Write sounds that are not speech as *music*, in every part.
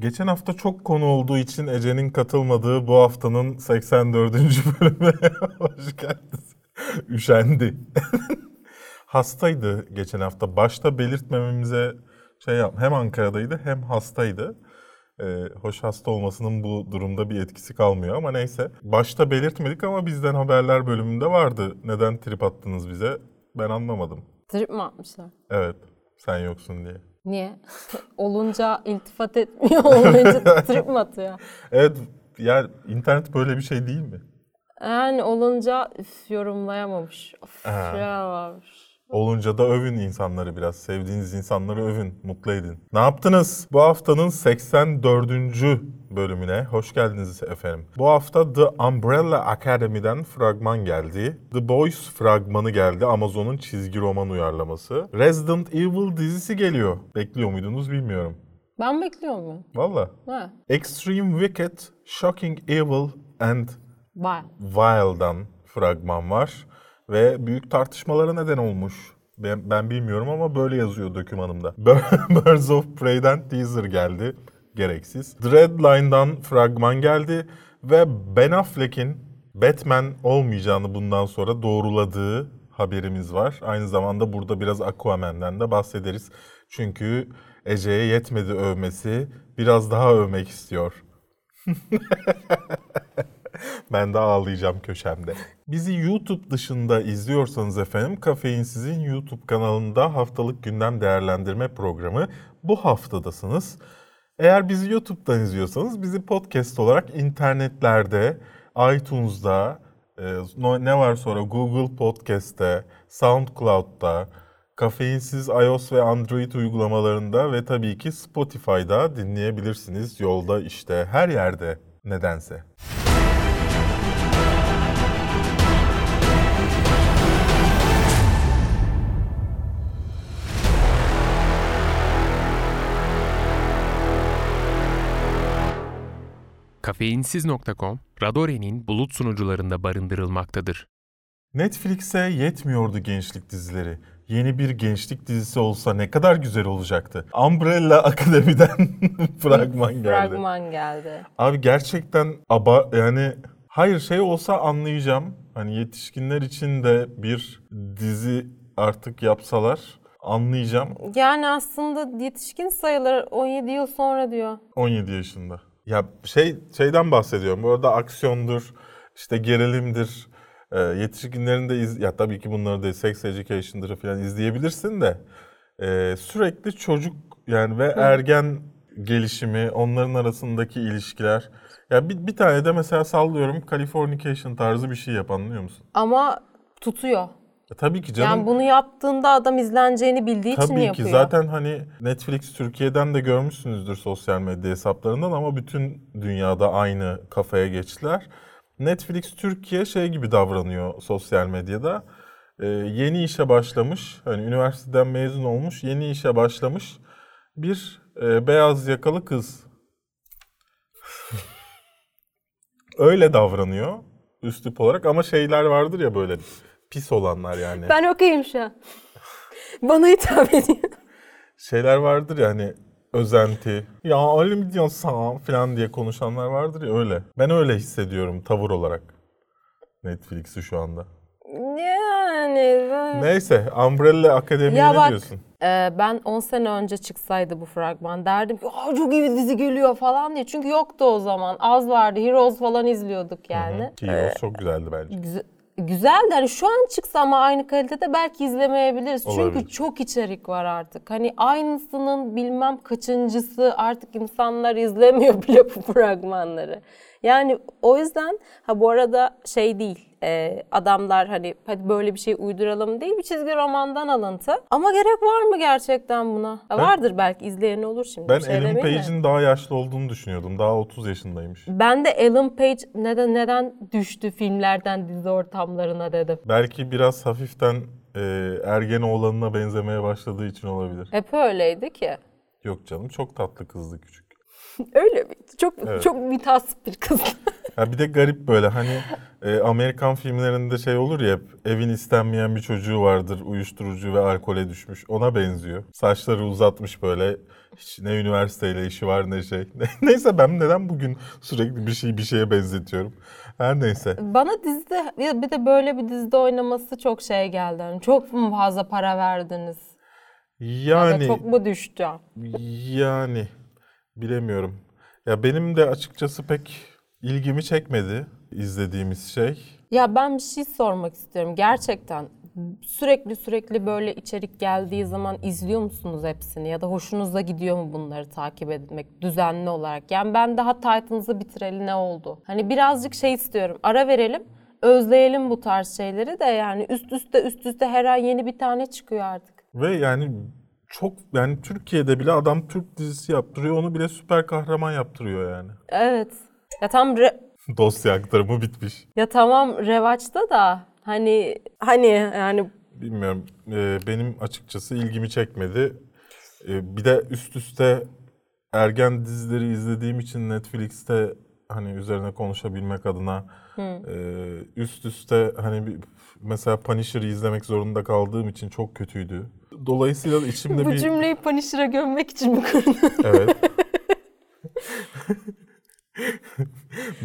Geçen hafta çok konu olduğu için Ece'nin katılmadığı bu haftanın 84. *laughs* bölümüne hoş geldiniz. Üşendi. *laughs* hastaydı geçen hafta. Başta belirtmememize şey yap. Hem Ankara'daydı hem hastaydı. Ee, hoş hasta olmasının bu durumda bir etkisi kalmıyor ama neyse. Başta belirtmedik ama bizden haberler bölümünde vardı. Neden trip attınız bize? Ben anlamadım. Trip mi atmışlar? Evet, sen yoksun diye. Niye? *laughs* Olunca iltifat etmiyor, olmayınca *laughs* trip mi atıyor? Evet, yani internet böyle bir şey değil mi? Yani olunca üf, yorumlayamamış. Of, Ha. Olunca da övün insanları biraz. Sevdiğiniz insanları övün, mutlu edin. Ne yaptınız? Bu haftanın 84. bölümüne hoş geldiniz efendim. Bu hafta The Umbrella Academy'den fragman geldi. The Boys fragmanı geldi. Amazon'un çizgi roman uyarlaması. Resident Evil dizisi geliyor. Bekliyor muydunuz bilmiyorum. Ben bekliyor muyum? Valla. Ha. Extreme Wicked, Shocking Evil and Var. Vile'dan fragman var ve büyük tartışmalara neden olmuş. Ben, ben bilmiyorum ama böyle yazıyor dokümanımda. *laughs* Birds of Prey'den teaser geldi. Gereksiz. Dreadline'dan fragman geldi ve Ben Affleck'in Batman olmayacağını bundan sonra doğruladığı haberimiz var. Aynı zamanda burada biraz Aquaman'den de bahsederiz. Çünkü Ece'ye yetmedi övmesi, biraz daha övmek istiyor. *laughs* Ben de ağlayacağım köşemde. Bizi YouTube dışında izliyorsanız efendim Kafeinsiz'in YouTube kanalında haftalık gündem değerlendirme programı bu haftadasınız. Eğer bizi YouTube'dan izliyorsanız bizi podcast olarak internetlerde, iTunes'da, e, ne var sonra Google Podcast'te, SoundCloud'da, Kafeinsiz iOS ve Android uygulamalarında ve tabii ki Spotify'da dinleyebilirsiniz. Yolda işte her yerde nedense. Kafeinsiz.com, Radore'nin bulut sunucularında barındırılmaktadır. Netflix'e yetmiyordu gençlik dizileri. Yeni bir gençlik dizisi olsa ne kadar güzel olacaktı. Umbrella Akademi'den *laughs* fragman geldi. Fragman geldi. Abi gerçekten aba yani hayır şey olsa anlayacağım. Hani yetişkinler için de bir dizi artık yapsalar anlayacağım. Yani aslında yetişkin sayılır 17 yıl sonra diyor. 17 yaşında. Ya şey şeyden bahsediyorum. Bu arada aksiyondur, işte gerilimdir. Ee, yetişkinlerin de iz, ya tabii ki bunları da Sex Education'dır falan izleyebilirsin de e, sürekli çocuk yani ve ergen gelişimi, onların arasındaki ilişkiler. Ya bir, bir tane de mesela sallıyorum Californication tarzı bir şey yap anlıyor musun? Ama tutuyor. E, tabii ki canım. Yani bunu yaptığında adam izleneceğini bildiği için Tabii ki yapıyor. zaten hani Netflix Türkiye'den de görmüşsünüzdür sosyal medya hesaplarından ama bütün dünyada aynı kafaya geçtiler. Netflix Türkiye şey gibi davranıyor sosyal medyada. Ee, yeni işe başlamış, hani üniversiteden mezun olmuş, yeni işe başlamış bir e, beyaz yakalı kız. *laughs* Öyle davranıyor üslup olarak ama şeyler vardır ya böyle pis olanlar yani. Ben okeyim şu an. *laughs* Bana hitap ediyor. şeyler vardır ya hani özenti. Ya öyle mi diyorsun falan diye konuşanlar vardır ya öyle. Ben öyle hissediyorum tavır olarak. Netflix'i şu anda. Yani ben... Neyse Umbrella Akademi'ye ne bak, diyorsun? Ee, ben 10 sene önce çıksaydı bu fragman derdim ki çok iyi bir dizi geliyor falan diye. Çünkü yoktu o zaman. Az vardı. Heroes falan izliyorduk yani. Ki Heroes çok güzeldi bence. Güzel. Güzel de hani şu an çıksa ama aynı kalitede belki izlemeyebiliriz. Olabilir. Çünkü çok içerik var artık. Hani aynısının bilmem kaçıncısı artık insanlar izlemiyor *laughs* bile bu fragmanları. Yani o yüzden ha bu arada şey değil e, adamlar hani hadi böyle bir şey uyduralım değil bir çizgi romandan alıntı. Ama gerek var mı gerçekten buna? Ha, vardır belki izleyen olur şimdi. Ben şey Ellen. Page'in daha yaşlı olduğunu düşünüyordum. Daha 30 yaşındaymış. Ben de Ellen Page neden neden düştü filmlerden dizi ortamlarına dedim. Belki biraz hafiften e, ergen oğlanına benzemeye başladığı için olabilir. Hep öyleydi ki. Yok canım çok tatlı kızdı küçük. *laughs* Öyle miydi? Çok Evet. çok mütasip bir kız. *laughs* Ya bir de garip böyle hani e, Amerikan filmlerinde şey olur ya evin istenmeyen bir çocuğu vardır uyuşturucu ve alkole düşmüş ona benziyor. Saçları uzatmış böyle Hiç ne üniversiteyle işi var ne şey. *laughs* Neyse ben neden bugün sürekli bir şey bir şeye benzetiyorum. Her neyse. Bana dizide bir bir de böyle bir dizide oynaması çok şey geldi. Hani çok mu fazla para verdiniz? Ya Yani çok mu düştü? yani bilemiyorum. Ya benim de açıkçası pek ilgimi çekmedi izlediğimiz şey. Ya ben bir şey sormak istiyorum. Gerçekten sürekli sürekli böyle içerik geldiği zaman izliyor musunuz hepsini? Ya da hoşunuza gidiyor mu bunları takip etmek düzenli olarak? Yani ben daha Titans'ı bitireli ne oldu? Hani birazcık şey istiyorum. Ara verelim. Özleyelim bu tarz şeyleri de yani üst üste üst üste her ay yeni bir tane çıkıyor artık. Ve yani çok yani Türkiye'de bile adam Türk dizisi yaptırıyor onu bile süper kahraman yaptırıyor yani. Evet. Ya tam re- Dosya aktarımı bitmiş. ya tamam revaçta da hani hani yani Bilmiyorum. Ee, benim açıkçası ilgimi çekmedi. Ee, bir de üst üste ergen dizileri izlediğim için Netflix'te hani üzerine konuşabilmek adına e, üst üste hani bir, mesela Punisher'ı izlemek zorunda kaldığım için çok kötüydü. Dolayısıyla içimde bu bir cümleyi Punisher'a gömmek için mi kurdun? evet. *laughs*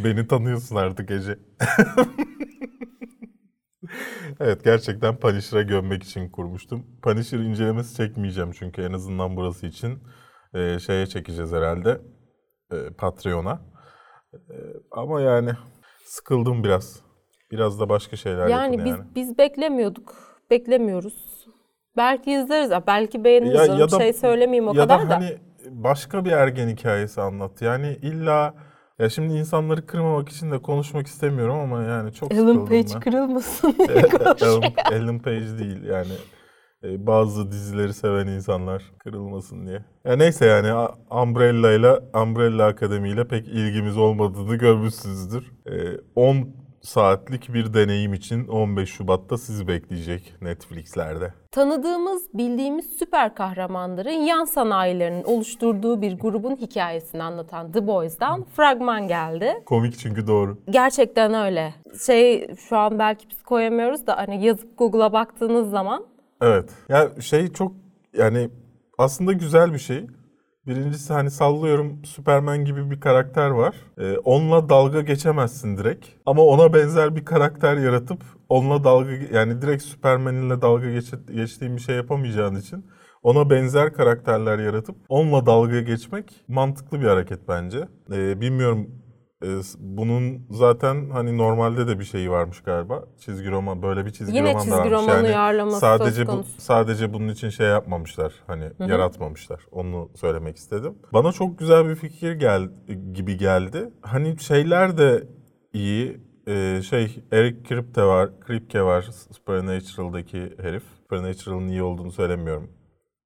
Beni tanıyorsun artık Ece. evet gerçekten Punisher'a gömmek için kurmuştum. Punisher incelemesi çekmeyeceğim çünkü en azından burası için. Ee, şeye çekeceğiz herhalde. Ee, Patreon'a. Ee, ama yani sıkıldım biraz. Biraz da başka şeyler Yani yapın biz yani. biz beklemiyorduk. Beklemiyoruz. Belki izleriz. ha, Belki beğeniriz. canım. şey söylemeyeyim o ya kadar da. da. hani başka bir ergen hikayesi anlat. Yani illa ya şimdi insanları kırmamak için de konuşmak istemiyorum ama yani çok Ellen Page ben. kırılmasın. *laughs* Ellen, Ellen Page değil yani. E, Bazı dizileri seven insanlar kırılmasın diye. Ya neyse yani Umbrella ile Umbrella Akademi ile pek ilgimiz olmadığını görmüşsünüzdür. E, 10 saatlik bir deneyim için 15 Şubat'ta sizi bekleyecek Netflix'lerde. Tanıdığımız, bildiğimiz süper kahramanların yan sanayilerinin oluşturduğu bir grubun hikayesini anlatan The Boys'dan fragman geldi. Komik çünkü doğru. Gerçekten öyle. Şey şu an belki biz koyamıyoruz da hani yazıp Google'a baktığınız zaman Evet. Ya şey çok yani aslında güzel bir şey. Birincisi hani sallıyorum Superman gibi bir karakter var. Ee, onunla dalga geçemezsin direkt. Ama ona benzer bir karakter yaratıp onunla dalga yani direkt Superman ile dalga geç- geçtiğin bir şey yapamayacağın için ona benzer karakterler yaratıp onunla dalga geçmek mantıklı bir hareket bence. Ee, bilmiyorum bunun zaten hani normalde de bir şeyi varmış galiba. Çizgi roman böyle bir çizgi Yine roman da çizgi varmış. roman Yani uyarlaması sadece bu sadece bunun için şey yapmamışlar. Hani yaratmamışlar. Onu söylemek istedim. Bana çok güzel bir fikir gel gibi geldi. Hani şeyler de iyi. Ee, şey Eric Kripke var. Kripke var. Supernatural'daki herif. Supernatural'ın iyi olduğunu söylemiyorum.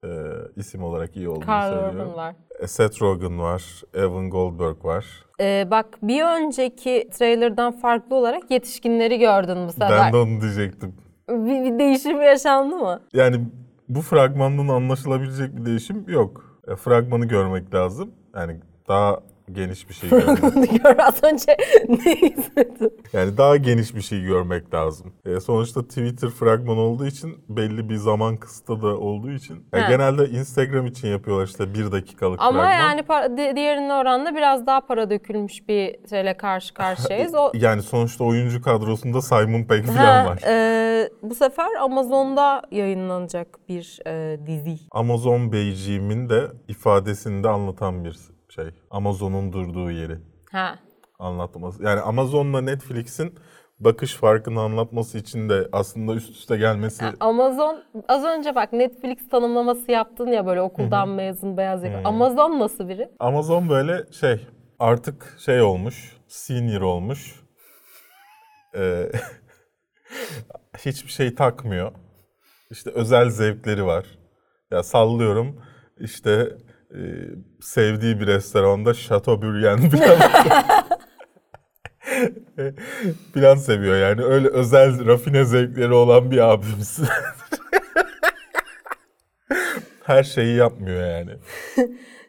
Ee, isim olarak iyi olduğunu Carl söylüyorum. Urban var. E, Seth Rogen var. Evan Goldberg var. Ee, bak bir önceki trailerdan farklı olarak yetişkinleri gördün bu sefer. Ben de onu diyecektim. Bir, bir değişim yaşandı mı? Yani bu fragmandan anlaşılabilecek bir değişim yok. E, fragmanı görmek lazım. Yani daha geniş bir şey görmek. *laughs* Gör az önce *laughs* ne izledin? Yani daha geniş bir şey görmek lazım. E, sonuçta Twitter fragman olduğu için belli bir zaman kısıtı da olduğu için. E, He. genelde Instagram için yapıyorlar işte bir dakikalık Ama fragman. yani para, di- diğerine oranla biraz daha para dökülmüş bir şeyle karşı karşıyayız. *laughs* O Yani sonuçta oyuncu kadrosunda Simon Pegg falan var. e, bu sefer Amazon'da yayınlanacak bir e, dizi. Amazon Beyciğimin de ifadesini de anlatan bir şey. Amazon'un durduğu yeri. Ha. anlatması. Yani Amazon'la Netflix'in bakış farkını anlatması için de aslında üst üste gelmesi Amazon az önce bak Netflix tanımlaması yaptın ya böyle okuldan mezun beyaz yakalı. Amazon nasıl biri? Amazon böyle şey artık şey olmuş, senior olmuş. Ee, *laughs* hiçbir şey takmıyor. İşte özel zevkleri var. Ya sallıyorum işte e, sevdiği bir restoranda Chateaubriand *laughs* falan *laughs* plan seviyor yani. Öyle özel rafine zevkleri olan bir abimiz. *laughs* Her şeyi yapmıyor yani.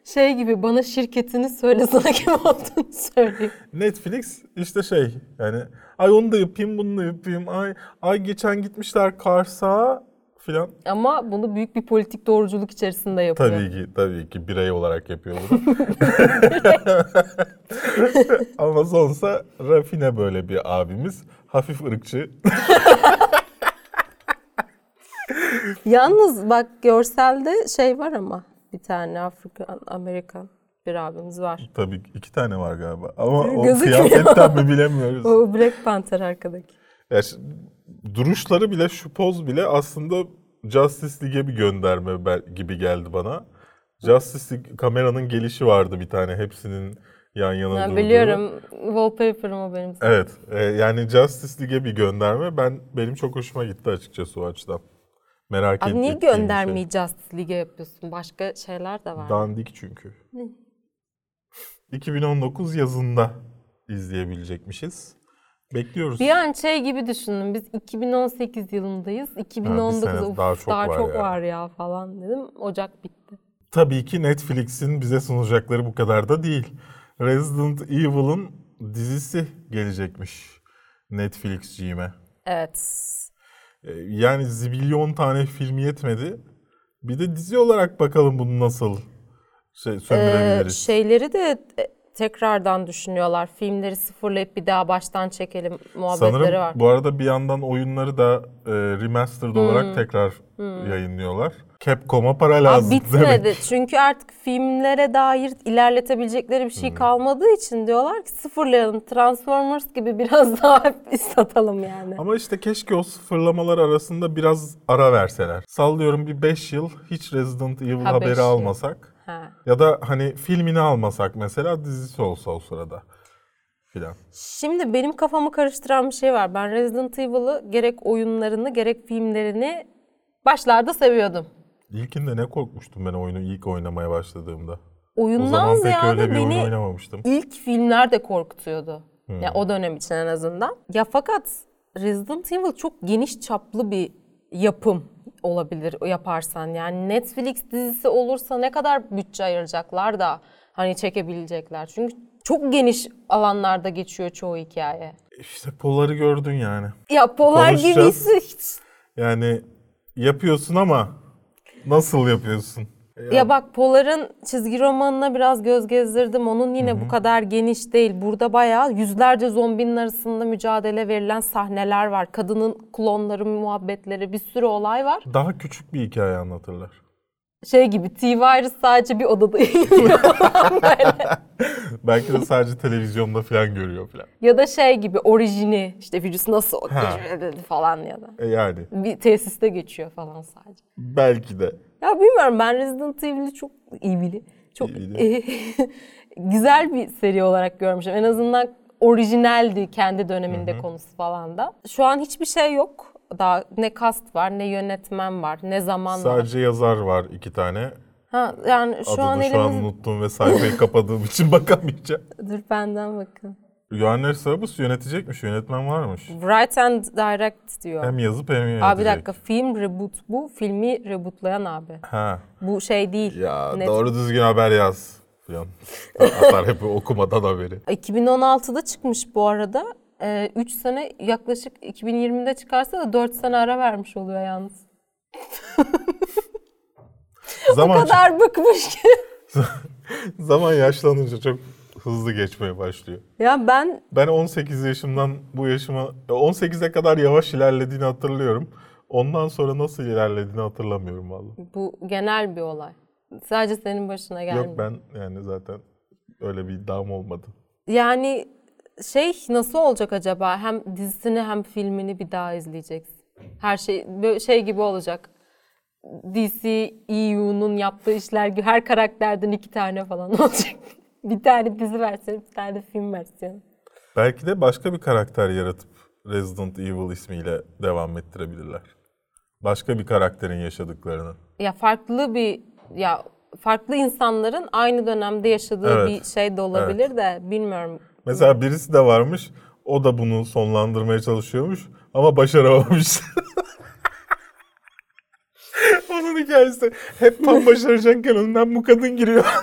Şey gibi bana şirketini söyle sana kim olduğunu söyleyeyim. Netflix işte şey yani ay onu da yapayım bunu da yapayım ay ay geçen gitmişler Kars'a filan. Ama bunu büyük bir politik doğruculuk içerisinde yapıyor. Tabii ki, tabii ki birey olarak yapıyor bunu. *laughs* Ama sonsa rafine böyle bir abimiz. Hafif ırkçı. *laughs* Yalnız bak görselde şey var ama bir tane Afrikan Amerikan bir abimiz var. Tabii iki tane var galiba. Ama o Gözükmüyor. kıyafetten mi bilemiyoruz. O Black Panther arkadaki. Ya şi- duruşları bile şu poz bile aslında Justice League'e bir gönderme gibi geldi bana. Justice League kameranın gelişi vardı bir tane hepsinin yan yana Ya durduğu. biliyorum wallpaper'ım o benim. Evet. e, yani Justice League'e bir gönderme ben benim çok hoşuma gitti açıkçası o açıdan. Merak Abi niye şey. göndermeyi Justice League'e yapıyorsun? Başka şeyler de var. Dandik çünkü. 2019 *laughs* yazında izleyebilecekmişiz. Bekliyoruz. Bir an şey gibi düşündüm. Biz 2018 yılındayız. 2019 sene of, daha çok daha var çok ya. var ya falan dedim. Ocak bitti. Tabii ki Netflix'in bize sunacakları bu kadar da değil. Resident Evil'ın dizisi gelecekmiş Netflix'ciğime. Evet. Ee, Yani zibilyon tane film yetmedi. Bir de dizi olarak bakalım bunu nasıl şey, Ee, sömürebiliriz. şeyleri de e, tekrardan düşünüyorlar. Filmleri sıfırlayıp bir daha baştan çekelim muhabbetleri Sanırım var. bu arada bir yandan oyunları da e, remastered Hmm. olarak tekrar yayınlıyorlar. Capcom'a para lazım bitmedi. demek. *laughs* Çünkü artık filmlere dair ilerletebilecekleri bir Hmm. şey kalmadığı için diyorlar ki sıfırlayalım. Transformers gibi biraz *laughs* daha satalım yani. Ama işte keşke o sıfırlamalar arasında biraz ara verseler. Sallıyorum bir 5 yıl hiç Resident Evil Ha, haberi yıl. Ha. Ya da hani filmini almasak mesela dizisi olsa o sırada filan. Şimdi benim kafamı karıştıran bir şey var. Ben Resident Evil'ı gerek oyunlarını gerek filmlerini başlarda seviyordum. İlkinde ne korkmuştum ben oyunu ilk oynamaya başladığımda. O Oyundan zaman pek ziyade öyle bir oyun beni oynamamıştım. ilk filmler de korkutuyordu. Ya o dönem için en azından. Ya fakat Resident Evil çok geniş çaplı bir yapım olabilir yaparsan. Yani Netflix dizisi olursa ne kadar bütçe ayıracaklar da hani çekebilecekler. Çünkü çok geniş alanlarda geçiyor çoğu hikaye. İşte Polar'ı gördün yani. Ya Polar gibisi hiç Yani yapıyorsun ama nasıl yapıyorsun? Ya bak Polar'ın çizgi romanına biraz göz gezdirdim. Onun yine bu kadar geniş değil. Burada bayağı yüzlerce zombinin arasında mücadele verilen sahneler var. Kadının klonları, muhabbetleri, bir sürü olay var. Daha küçük bir hikaye anlatırlar. Şey gibi T-Virus sadece bir odada falan *laughs* *laughs* böyle. Belki de sadece televizyonda falan görüyor falan. Ya da şey gibi orijini işte virüs nasıl Ha. falan ya da. E yani Bir tesiste geçiyor falan sadece. belki de. Ya bilmiyorum ben Resident Evil'i çok Evil'i çok Evil'i. *laughs* güzel bir seri olarak görmüşüm. En azından orijinaldi kendi döneminde konusu falan da. Şu an hiçbir şey yok. Daha ne kast var, ne yönetmen var, ne zaman var. Sadece yazar var iki tane. Ha, yani şu Adını an şu an elimiz... unuttum ve sayfayı *laughs* kapadığım için bakamayacağım. Dur benden bakın. Johannes Sabus yönetecekmiş, yönetmen varmış. Write and Direct diyor. Hem yazıp hem yönetecek. Abi bir dakika film reboot bu. Filmi rebootlayan abi. Ha. Bu şey değil. Ya Net- doğru düzgün haber yaz. Falan. *laughs* Atar hep okumadan haberi. 2016'da çıkmış bu arada. 3 sene yaklaşık 2020'de çıkarsa da 4 sene ara vermiş oluyor yalnız. Zaman, *laughs* O kadar bıkmış ki. *laughs* zaman yaşlanınca çok hızlı geçmeye başlıyor. ya ben Ben 18 yaşımdan bu yaşıma 18'e kadar yavaş ilerlediğini hatırlıyorum. Ondan sonra nasıl ilerlediğini hatırlamıyorum vallahi. bu genel bir olay. Sadece senin başına gelmiyor. Yok ben yani zaten öyle bir iddiam olmadı. Yani şey nasıl olacak acaba? Hem dizisini hem filmini bir daha izleyeceksin. Her şey böyle şey gibi olacak. DC EU'nun yaptığı işler gibi her karakterden iki tane falan *laughs* olacak. Bir tane dizi versiyonu, bir tane film versiyonu. Belki de başka bir karakter yaratıp Resident Evil ismiyle devam ettirebilirler. Başka bir karakterin yaşadıklarını. Ya farklı bir ya farklı insanların aynı dönemde yaşadığı Evet. bir şey de olabilir de bilmiyorum. Mesela birisi de varmış. O da bunu sonlandırmaya çalışıyormuş ama başaramamış. *laughs* Onun hikayesi hep tam başaracakken önünden bu kadın giriyor. *laughs*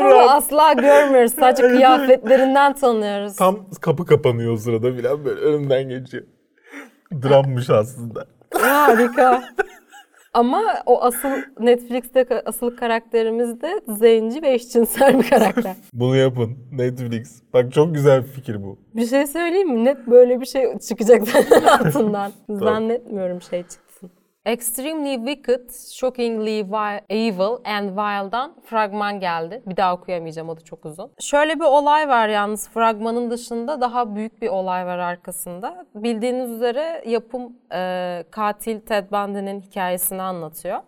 Ama asla görmüyoruz. Sadece kıyafetlerinden tanıyoruz. Tam kapı kapanıyor o sırada filan böyle önümden geçiyor. Drammış aslında. Harika. Ama o asıl Netflix'te asıl karakterimiz de zenci ve eşcinsel bir karakter. *laughs* Bunu yapın Netflix. Bak çok güzel bir fikir bu. bir şey söyleyeyim mi? Net böyle bir şey çıkacak *laughs* altından. Zannetmiyorum şey çıksın. Extremely Wicked, Shockingly Vi- Evil and Wild'dan fragman geldi. Bir daha okuyamayacağım da çok uzun. Şöyle bir olay var yalnız fragmanın dışında daha büyük bir olay var arkasında. Bildiğiniz üzere yapım e, katil Ted Bundy'nin hikayesini anlatıyor.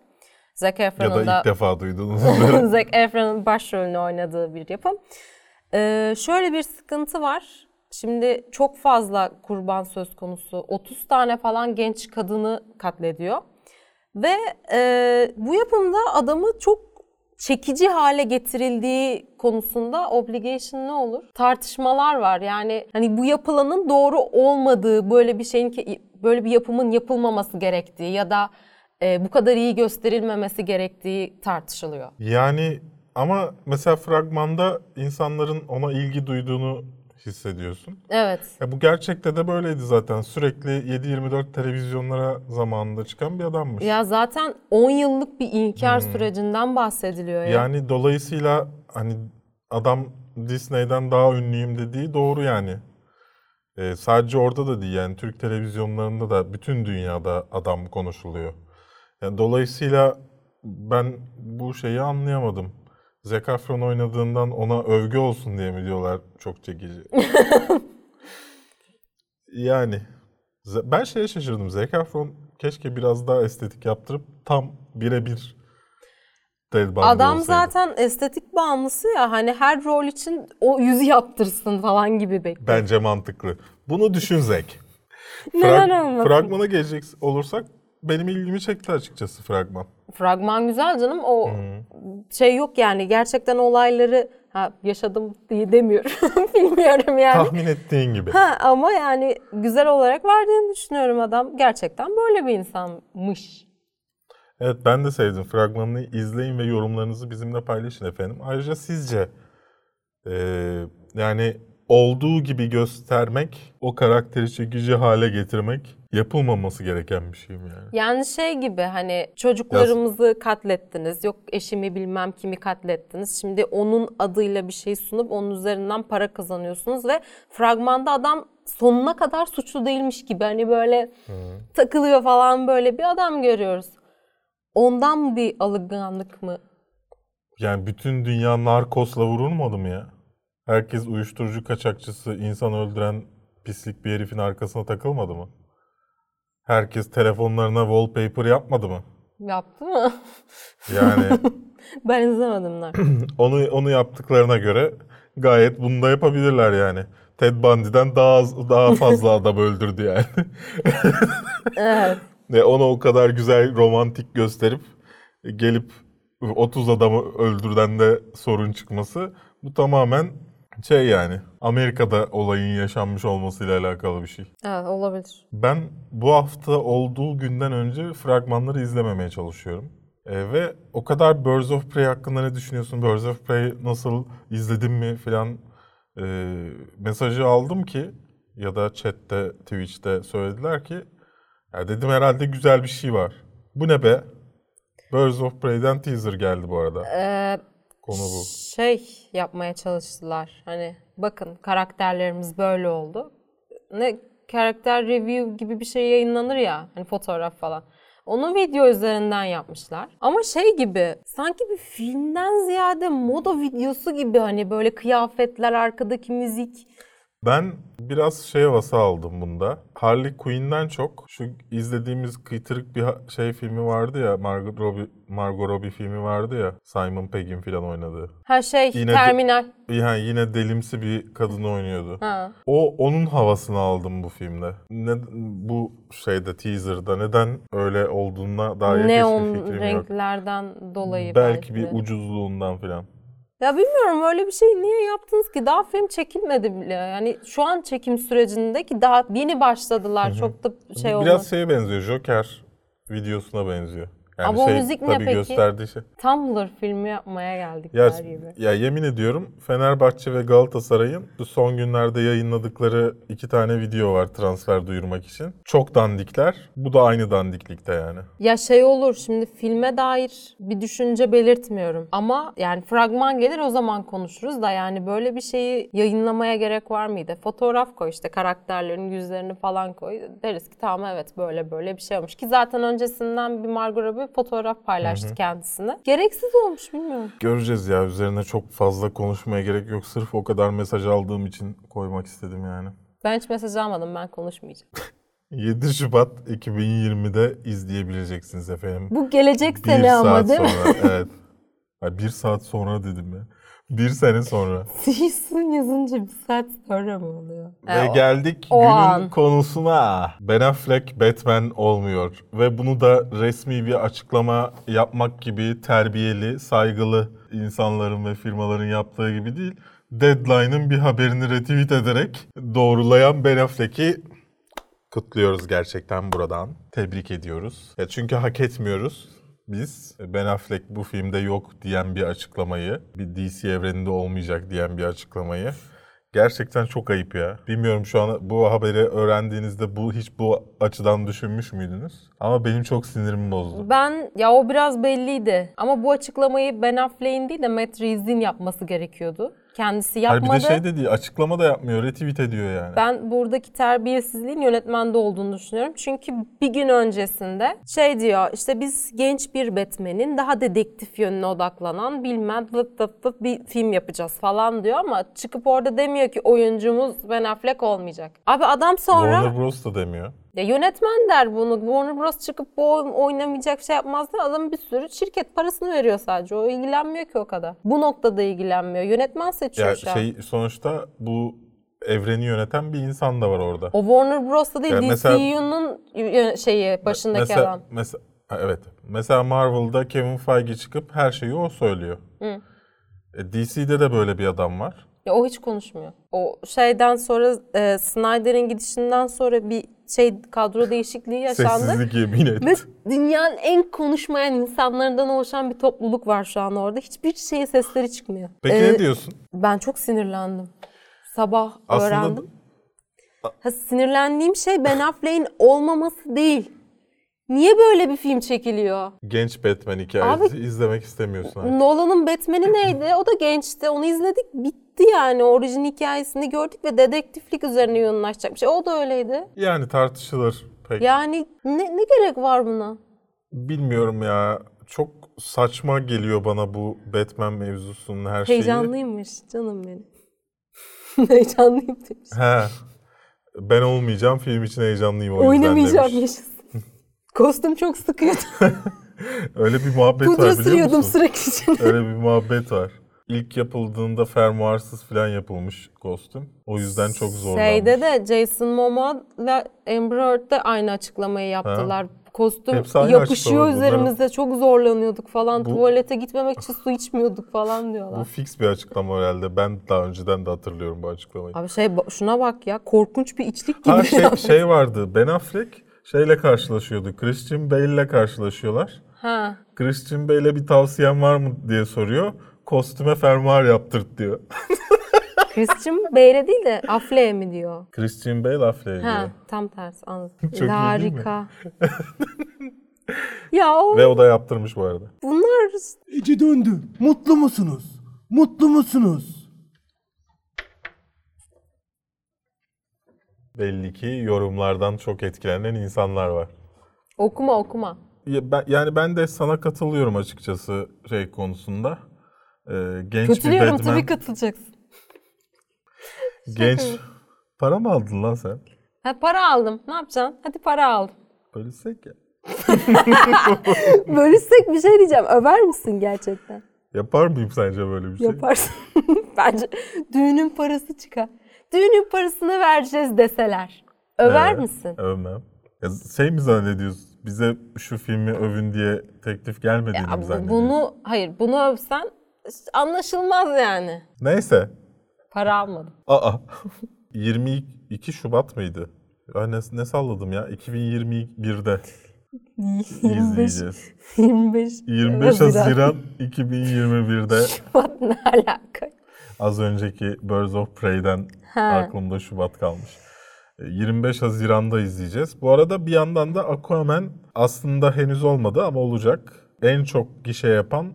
Zac Ya Efron'un da da ilk defa duydunuz. *laughs* *laughs* Zac Efron'un başrolünü oynadığı bir yapım. Ee, şöyle bir sıkıntı var. Şimdi çok fazla kurban söz konusu. 30 tane falan genç kadını katlediyor. Ve e, bu yapımda adamı çok çekici hale getirildiği konusunda obligation ne olur? Tartışmalar var. Yani hani bu yapılanın doğru olmadığı, böyle bir şeyin böyle bir yapımın yapılmaması gerektiği ya da e, bu kadar iyi gösterilmemesi gerektiği tartışılıyor. yani ama mesela fragmanda insanların ona ilgi duyduğunu hissediyorsun. Evet. Ya bu gerçekte de böyleydi zaten. Sürekli 7-24 televizyonlara zamanında çıkan bir adammış. Ya zaten 10 yıllık bir inkar sürecinden bahsediliyor ya. Yani dolayısıyla hani adam Disney'den daha ünlüyüm dediği doğru yani. Ee, sadece orada da değil yani Türk televizyonlarında da bütün dünyada adam konuşuluyor. Yani dolayısıyla ben bu şeyi anlayamadım. Zac Efron oynadığından ona övgü olsun diye mi diyorlar çok çekici. *laughs* yani ben şeye şaşırdım. Zac Efron keşke biraz daha estetik yaptırıp tam birebir Ted Bundy Adam olsaydı. zaten estetik bağımlısı ya hani her rol için o yüzü yaptırsın falan gibi bekliyor. Bence mantıklı. Bunu düşün Zek. *laughs* Neden Frag- olmasın? fragmana gelecek olursak benim ilgimi çekti açıkçası fragman. Fragman güzel canım o şey yok yani gerçekten olayları ha, yaşadım diye demiyorum *laughs* bilmiyorum yani. Tahmin ettiğin gibi. Ha, ama yani güzel olarak verdiğini düşünüyorum adam gerçekten böyle bir insanmış. Evet ben de sevdim. Fragmanını izleyin ve yorumlarınızı bizimle paylaşın efendim. Ayrıca sizce eee, yani olduğu gibi göstermek, o karakteri çekici hale getirmek yapılmaması gereken bir şey mi yani? Yani şey gibi hani çocuklarımızı katlettiniz, yok eşimi bilmem kimi katlettiniz. Şimdi onun adıyla bir şey sunup onun üzerinden para kazanıyorsunuz ve fragmanda adam sonuna kadar suçlu değilmiş gibi hani böyle takılıyor falan böyle bir adam görüyoruz. Ondan bir alınganlık mı? Yani bütün dünya narkosla vurulmadı mı ya? Herkes uyuşturucu kaçakçısı, insan öldüren pislik bir herifin arkasına takılmadı mı? Herkes telefonlarına wallpaper yapmadı mı? Yaptı mı? Yani *laughs* ben izlemedim lan. *clears throat* onu onu yaptıklarına göre gayet bunu da yapabilirler yani. Ted Bundy'den daha az, daha fazla adam öldürdü yani. *laughs* evet. Ve onu o kadar güzel romantik gösterip gelip 30 adamı öldürden de sorun çıkması bu tamamen *laughs* şey yani Amerika'da olayın yaşanmış olmasıyla alakalı bir şey. Evet olabilir. Ben bu hafta olduğu günden önce fragmanları izlememeye çalışıyorum. Ee, ve o kadar Birds of Prey hakkında ne düşünüyorsun? Birds of Prey nasıl izledin mi falan e, mesajı aldım ki ya da chatte, Twitch'te söylediler ki ya dedim herhalde güzel bir şey var. Bu ne be? Birds of Prey'den teaser geldi bu arada. Ee, Konu bu. Şey yapmaya çalıştılar. Hani bakın karakterlerimiz böyle oldu. Ne karakter review gibi bir şey yayınlanır ya. Hani fotoğraf falan. Onu video üzerinden yapmışlar. Ama şey gibi sanki bir filmden ziyade moda videosu gibi hani böyle kıyafetler, arkadaki müzik. Ben biraz şey havası aldım bunda. Harley Quinn'den çok şu izlediğimiz kıytırık bir şey filmi vardı ya Margot Robbie, Margot Robbie filmi vardı ya Simon Pegg'in falan oynadığı. Ha şey Yine de- terminal. Yani yine delimsi bir kadın oynuyordu. Ha. O onun havasını aldım bu filmde. Ne, bu şeyde teaser'da neden öyle olduğuna dair hiçbir Neon fikrim yok. renklerden dolayı Belki belki bir de. ucuzluğundan falan. Ya bilmiyorum öyle bir şey niye yaptınız ki? Daha film çekilmedi bile. Yani şu an çekim sürecinde ki daha yeni başladılar. Çok da şey olmaz. Biraz şeye benziyor. Joker videosuna benziyor. Yani Ama o şey, müzik ne peki? gösterdiği şey. Tumblr filmi yapmaya geldik Ya, gibi. ya yemin ediyorum Fenerbahçe ve Galatasaray'ın bu son günlerde yayınladıkları iki tane video var transfer duyurmak için. Çok dandikler. Bu da aynı dandiklikte yani. Ya şey olur şimdi filme dair bir düşünce belirtmiyorum. Ama yani fragman gelir o zaman konuşuruz da yani böyle bir şeyi yayınlamaya gerek var mıydı? Fotoğraf koy işte karakterlerin yüzlerini falan koy. Deriz ki tamam evet böyle böyle bir şey olmuş. Ki zaten öncesinden bir Margot Robbie fotoğraf paylaştı kendisine. Gereksiz olmuş bilmiyorum. Göreceğiz ya üzerine çok fazla konuşmaya gerek yok. Sırf o kadar mesaj aldığım için koymak istedim yani. Ben hiç mesaj almadım ben konuşmayacağım. *laughs* 7 Şubat 2020'de izleyebileceksiniz efendim. Bu gelecek sene ama değil mi? sonra. *laughs* evet. Ay, bir saat sonra dedim ya. Bir sene sonra. Season yazınca bir saat sonra mı oluyor? Ve o- geldik o günün an. konusuna. Ben Affleck Batman olmuyor. Ve bunu da resmi bir açıklama yapmak gibi terbiyeli, saygılı insanların ve firmaların yaptığı gibi değil. Deadline'ın bir haberini retweet ederek doğrulayan Ben Affleck'i kutluyoruz gerçekten buradan. Tebrik ediyoruz. Ya çünkü hak etmiyoruz. Biz Ben Affleck bu filmde yok diyen bir açıklamayı, bir DC evreninde olmayacak diyen bir açıklamayı Gerçekten çok ayıp ya. Bilmiyorum şu an bu haberi öğrendiğinizde bu hiç bu açıdan düşünmüş müydünüz? Ama benim çok sinirimi bozdu. Ben ya o biraz belliydi. Ama bu açıklamayı Ben Affleck'in değil de Matt Reeves'in yapması gerekiyordu. Kendisi Hayır yapmadı. bir de şey de değil, açıklama da yapmıyor, retweet ediyor yani. Ben buradaki terbiyesizliğin yönetmende olduğunu düşünüyorum. Çünkü bir gün öncesinde şey diyor işte biz genç bir Batman'in daha dedektif yönüne odaklanan bilmem vıp vıp vıp bir film yapacağız falan diyor ama çıkıp orada demiyor ki oyuncumuz Ben Affleck olmayacak. Abi adam sonra Warner Bros da demiyor. Ya yönetmen der bunu. Warner Bros çıkıp bu oyun oynamayacak şey yapmaz da adam bir sürü şirket parasını veriyor sadece. O ilgilenmiyor ki o kadar. Bu noktada ilgilenmiyor. Yönetmen seçiyor Ya şu an. şey sonuçta bu evreni yöneten bir insan da var orada. O Warner Bros'ta değil Ya mesela- DCU'nun şeyi başındaki mesela, adam. Mesela, evet. Mesela Marvel'da Kevin Feige çıkıp her şeyi o söylüyor. E, DC'de de böyle bir adam var. Ya o hiç konuşmuyor. O şeyden sonra e, Snyder'in gidişinden sonra bir şey kadro değişikliği yaşandı. Sessizlik yemin et. Ve dünyanın en konuşmayan insanlarından oluşan bir topluluk var şu an orada. Hiçbir şeye sesleri çıkmıyor. Peki Ee, ne diyorsun? Ben çok sinirlendim. Sabah Aslında öğrendim. Ha, sinirlendiğim şey Ben Affleck'in olmaması değil. Niye böyle bir film çekiliyor? genç Batman hikayesi izlemek istemiyorsun artık. Nolan'ın Batman'i neydi? O da gençti. Onu izledik. Bitti yani. Orijin hikayesini gördük ve dedektiflik üzerine yoğunlaşacak bir şey. O da öyleydi. Yani tartışılır pek. Yani ne, ne gerek var buna? Bilmiyorum ya. Çok saçma geliyor bana bu Batman mevzusunun her şeyi. Heyecanlıymış canım benim. *laughs* Heyecanlıyım demiş. He. Ben olmayacağım. Film için heyecanlıyım o yüzden Oynamayacağım demiş. yaşasın. *laughs* Kostüm çok sıkıyordu. *laughs* Öyle bir muhabbet Pudra var biliyor sürüyordum musun? sürekli içine. Öyle bir muhabbet var. İlk yapıldığında fermuarsız falan yapılmış kostüm. O yüzden çok zorlanmış. Şeyde de Jason Momoa'la Amber Heard de aynı açıklamayı yaptılar. Kostüm Hepsi aynı yapışıyor açıklama. Üzerimize. Çok zorlanıyorduk falan. Bu- Tuvalete gitmemek için su içmiyorduk falan diyorlar. Bu fix bir açıklama herhalde. Ben daha önceden de hatırlıyorum bu açıklamayı. Abi şey ba- şuna bak ya korkunç bir içlik gibi. Ha şey, şey vardı. Ben Affleck şeyle karşılaşıyordu. Christian Bale'le karşılaşıyorlar. Ha. Christian Bale'e bir tavsiyen var mı diye soruyor. Kostüme fermuar yaptırt diyor. *laughs* Christian Bale'e değil de Affleck'e mi diyor? Christian Bale Affleck'e Ha diyor. tam tersi anladım. mi? Harika. *laughs* ya o, Ve o da yaptırmış bu arada. bunlar Ece döndü. Mutlu musunuz? Mutlu musunuz? Belli ki yorumlardan çok etkilenen insanlar var. okuma okuma. Ya ben, yani ben de sana katılıyorum açıkçası şey konusunda. Ee, genç bir Batman, tabii katılacaksın. *laughs* genç... Para mı aldın lan sen? Ha, para aldım. Ne yapacaksın? Hadi para aldım. Bölüşsek ya. *laughs* Bölüşsek bir şey diyeceğim. Över misin gerçekten? Yapar mıyım sence böyle bir şey? Yaparsın. *laughs* Bence düğünün parası çıkar. Düğünün parasını vereceğiz deseler. Över Evet, misin? Övmem. Ya şey mi zannediyorsun? Bize şu filmi övün diye teklif gelmediğini mi Ya bu- zannediyorsun? bunu hayır bunu övsen anlaşılmaz yani. Neyse. Para almadım. Aa. *laughs* 22 Şubat mıydı? Ya ne, ne salladım ya? 2021'de. 25, *laughs* izleyeceğiz. 25, 25 Haziran 2021'de *laughs* Şubat ne alaka? az önceki Birds of Prey'den Ha. aklımda Şubat kalmış. E, 25 Haziran'da izleyeceğiz. Bu arada bir yandan da Aquaman aslında henüz olmadı ama olacak. En çok gişe yapan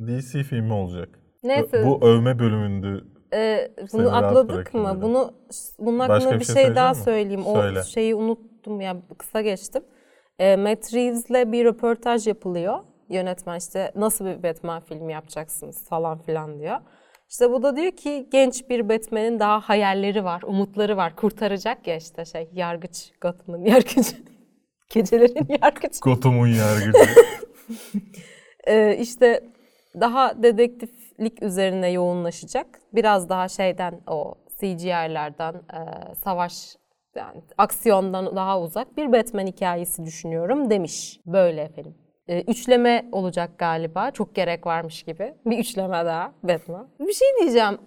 DC filmi olacak. Neyse. Bu övme bölümündü. Ee, Seni bunu rahat atladık mı? dedim. Bunu bunun Başka hakkında bir bir şey şey, daha misin? söyleyeyim. Söyle. O şeyi unuttum ya kısa geçtim. Ee, Matt Reeves'le bir röportaj yapılıyor. Yönetmen işte nasıl bir Batman filmi yapacaksınız falan filan diyor. İşte bu da diyor ki genç bir Batman'in daha hayalleri var, umutları var. Kurtaracak ya işte şey yargıç, Gotham'ın yargıcı. *laughs* Gecelerin yargıcı. Gotham'un yargıcı. *laughs* Ee, işte daha dedektiflik üzerine yoğunlaşacak. Biraz daha şeyden o CGI'lerden, e, savaş yani aksiyondan daha uzak bir Batman hikayesi düşünüyorum demiş. Böyle efendim. Ee, üçleme olacak galiba. Çok gerek varmış gibi. Bir üçleme daha Batman. Bir şey diyeceğim.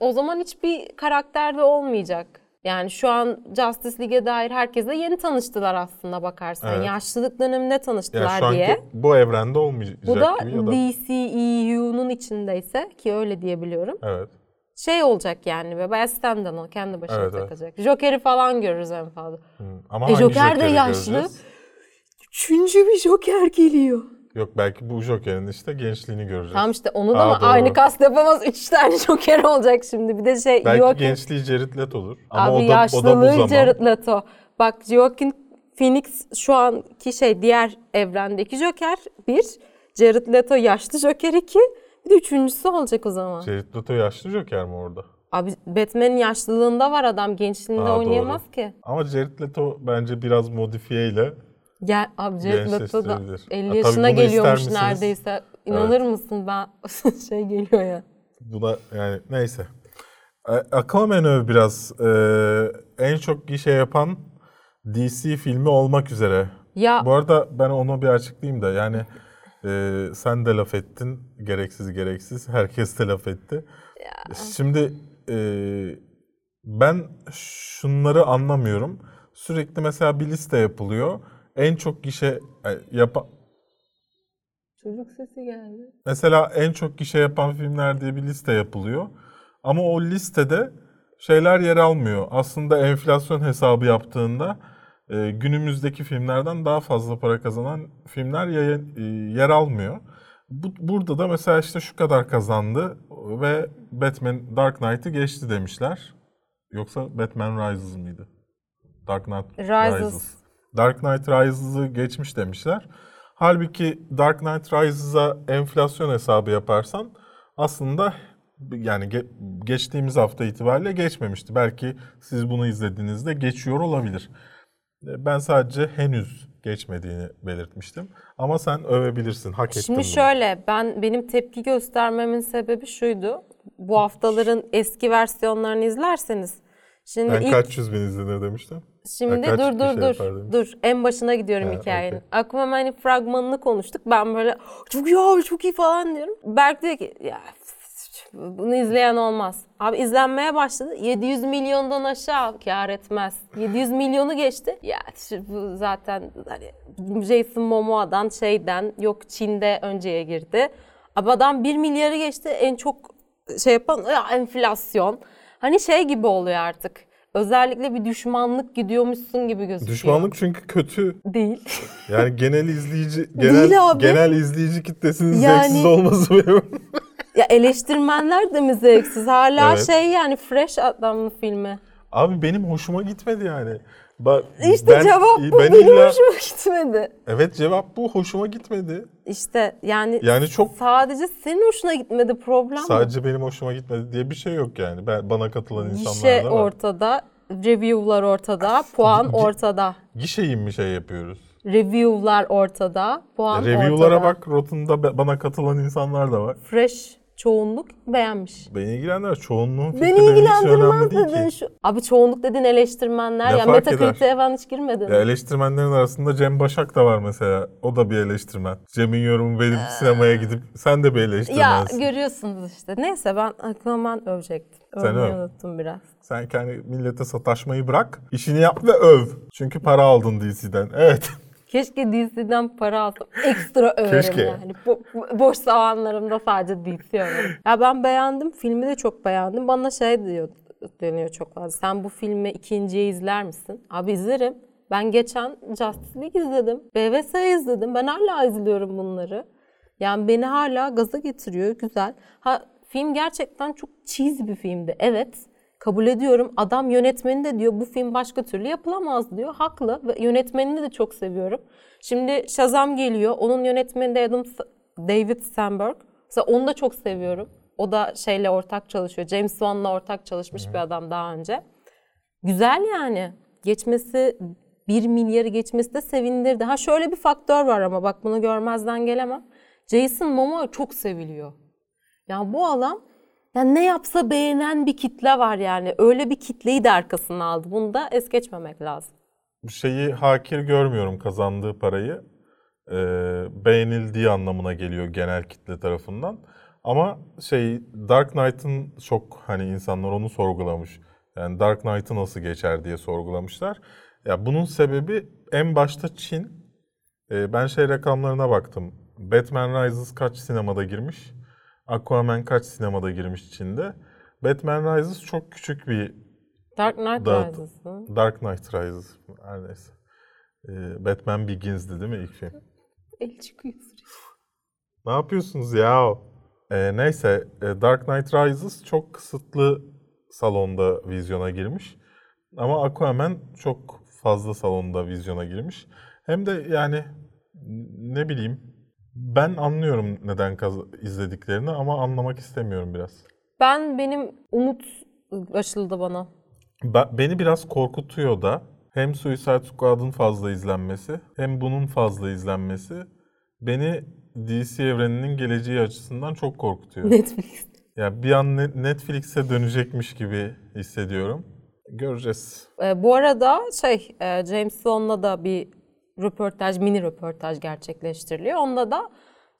O zaman hiçbir karakter de olmayacak. Yani şu an Justice League'e dair herkesle yeni tanıştılar aslında bakarsan. Evet. Yaşlılık döneminde yani tanıştılar şu anki diye. bu evrende olmayacak Bu da gibi ya da... DCEU'nun içindeyse ki öyle diyebiliyorum. Evet. Şey olacak yani ve bayağı standalone kendi başına Evet, evet. takacak. Joker'i falan görürüz en fazla. Hı. Ama E, hangi Joker de yaşlı. göreceğiz? Üçüncü bir Joker geliyor. Yok belki bu Joker'in işte gençliğini göreceğiz. Tamam işte onu da Aa, ama doğru. aynı kast yapamaz. *laughs* Üç tane Joker olacak şimdi. Bir de şey Belki Joaquin- gençliği Jared Leto'dur. Ama Abi o da, o da bu yaşlılığı zaman. Jared Leto. Bak Joaquin Phoenix şu anki şey diğer evrendeki Joker bir. Jared Leto yaşlı Joker iki. Bir de üçüncüsü olacak o zaman. Jared Leto yaşlı Joker mi orada? Abi Batman'in yaşlılığında var adam. Gençliğinde Aa, oynayamaz doğru. ki. Ama Jared Leto bence biraz modifiye ile Gel abi Jared Leto da Gençleştirilir. 50 Ha, tabii yaşına geliyormuş neredeyse. İnanır mısın ben *laughs* şey geliyor ya. buna yani neyse. E, Aquaman öv biraz e, en çok gişe yapan DC filmi olmak üzere. Ya Bu arada ben onu bir açıklayayım da yani e, sen de laf ettin gereksiz gereksiz herkes de laf etti. Şimdi e, ben şunları anlamıyorum. Sürekli mesela bir liste yapılıyor. En çok gişe e, yapa, çocuk sesi geldi. Mesela en çok gişe yapan filmler diye bir liste yapılıyor. Ama o listede şeyler yer almıyor. Aslında enflasyon hesabı yaptığında e, günümüzdeki filmlerden daha fazla para kazanan filmler yayın- e, yer almıyor. Bu, burada da mesela işte şu kadar kazandı ve Batman Dark Knight'ı geçti demişler. Yoksa Batman Rises mıydı? Dark Knight Rises. Dark Knight Rises'ı geçmiş demişler. Halbuki Dark Knight Rises'a enflasyon hesabı yaparsan aslında yani ge- geçtiğimiz hafta itibariyle geçmemişti. Belki siz bunu izlediğinizde geçiyor olabilir. E, Ben sadece henüz geçmediğini belirtmiştim. Ama sen övebilirsin, hak ettin Şimdi bunu. şöyle ben benim tepki göstermemin sebebi şuydu. Bu haftaların eski versiyonlarını izlerseniz. Şimdi Ben ilk kaç yüz bin izlenir demiştim. Şimdi dur dur şey dur yapar demiş. dur en başına gidiyorum Ha, hikayenin. okey. Aquaman'in fragmanını konuştuk. Ben böyle çok abi çok iyi falan diyorum. Berk diyor ki ya bunu izleyen olmaz. Abi izlenmeye başladı. 700 milyondan aşağı kar etmez. *laughs* 700 milyonu geçti. Ya bu zaten hani Jason Momoa'dan şeyden yok Çin'de önceye girdi. Abi adam 1 milyarı geçti. En çok şey yapan ya enflasyon. Hani şey gibi oluyor artık. Özellikle bir düşmanlık gidiyormuşsun gibi gözüküyor. Düşmanlık çünkü kötü. Değil. Yani genel izleyici *laughs* genel abi. genel izleyici kitlesinin Yani- zevksiz olması benim. *laughs* ya eleştirmenler de mi zevksiz? Hala Evet. şey yani fresh adamlı filmi. Abi benim hoşuma gitmedi yani. Ba- İşte ben- cevap bu. ben Benim illa- hoşuma gitmedi. Evet cevap bu. Hoşuma gitmedi. İşte yani, Yani çok sadece senin hoşuna gitmedi problem sadece benim hoşuma gitmedi diye bir şey yok yani. Ben bana katılan insanlar Gişe da var. ortada, review'lar ortada, puan Gi- ortada. Gişeyi mi şey yapıyoruz? Review'lar ortada, puan Review'lara ortada. bak. Rotten'da bana katılan insanlar da var. Fresh çoğunluk beğenmiş. Beni ilgilendirmez. Çoğunluğun fikri Beni ilgilendirmez dedin şu. Abi çoğunluk dedin eleştirmenler. Ne ya Metacritic'e falan hiç girmedin. Ya eleştirmenlerin arasında Cem Başak da var mesela. O da bir eleştirmen. Cem'in yorumu benim sinemaya gidip sen de bir Ya eleştirmensin. görüyorsunuz işte. Neyse ben Aquaman övecektim. Sen öv. unuttum biraz. Sen kendi millete sataşmayı bırak. işini yap ve öv. Çünkü para aldın DC'den. Evet. Keşke DC'den para alsam. Ekstra överim Keşke. yani. Bo- boş zamanlarımda sadece DC överim. Ya ben beğendim. Filmi de çok beğendim. Bana şey diyor deniyor çok fazla. Sen bu filmi ikinciye izler misin? Abi izlerim. Ben geçen Justice League izledim. BVS izledim. Ben hala izliyorum bunları. Yani beni hala gaza getiriyor. Güzel. Ha film gerçekten çok cheesy bir filmdi. Evet. Kabul ediyorum. Adam yönetmeni de diyor bu film başka türlü yapılamaz diyor. Haklı ve yönetmenini de çok seviyorum. Şimdi Shazam geliyor. Onun yönetmeni de Adam David Sandberg. Mesela onu da çok seviyorum. O da şeyle ortak çalışıyor. James Wan'la ortak çalışmış bir adam daha önce. Güzel yani. Geçmesi 1 milyarı geçmesi de sevindirdi. Ha şöyle bir faktör var ama bak bunu görmezden gelemem. Jason Momoa çok seviliyor. Yani bu adam yani ne yapsa beğenen bir kitle var yani. Öyle bir kitleyi de arkasına aldı. Bunu da es geçmemek lazım. şeyi hakir görmüyorum kazandığı parayı. Ee, beğenildiği anlamına geliyor genel kitle tarafından. Ama şey Dark Knight'ın çok hani insanlar onu sorgulamış. Yani Dark Knight'ı nasıl geçer diye sorgulamışlar. Ya bunun sebebi en başta Çin. Ee, ben şey rakamlarına baktım. Batman Rises kaç sinemada girmiş? Aquaman kaç sinemada girmiş Çin'de? Batman Rises çok küçük bir Dark Knight Dağıt- Rises. hı? Dark Knight Rises her neyse. Ee, Batman Begins'di değil mi ilk film? *laughs* El çıkıyor. Ne yapıyorsunuz ya? Ee, neyse e, Dark Knight Rises çok kısıtlı salonda vizyona girmiş. Ama Aquaman çok fazla salonda vizyona girmiş. Hem de yani ne bileyim ben anlıyorum neden izlediklerini ama anlamak istemiyorum biraz. Ben benim umut aşıldı bana. Ba- beni biraz korkutuyor da hem Suicide Squad'ın fazla izlenmesi hem bunun fazla izlenmesi beni DC evreninin geleceği açısından çok korkutuyor. Netflix. Ya bir an Ne- Netflix'e dönecekmiş gibi hissediyorum. Göreceğiz. Ee, bu arada şey e, James Wan'la da bir röportaj, mini röportaj gerçekleştiriliyor. Onda da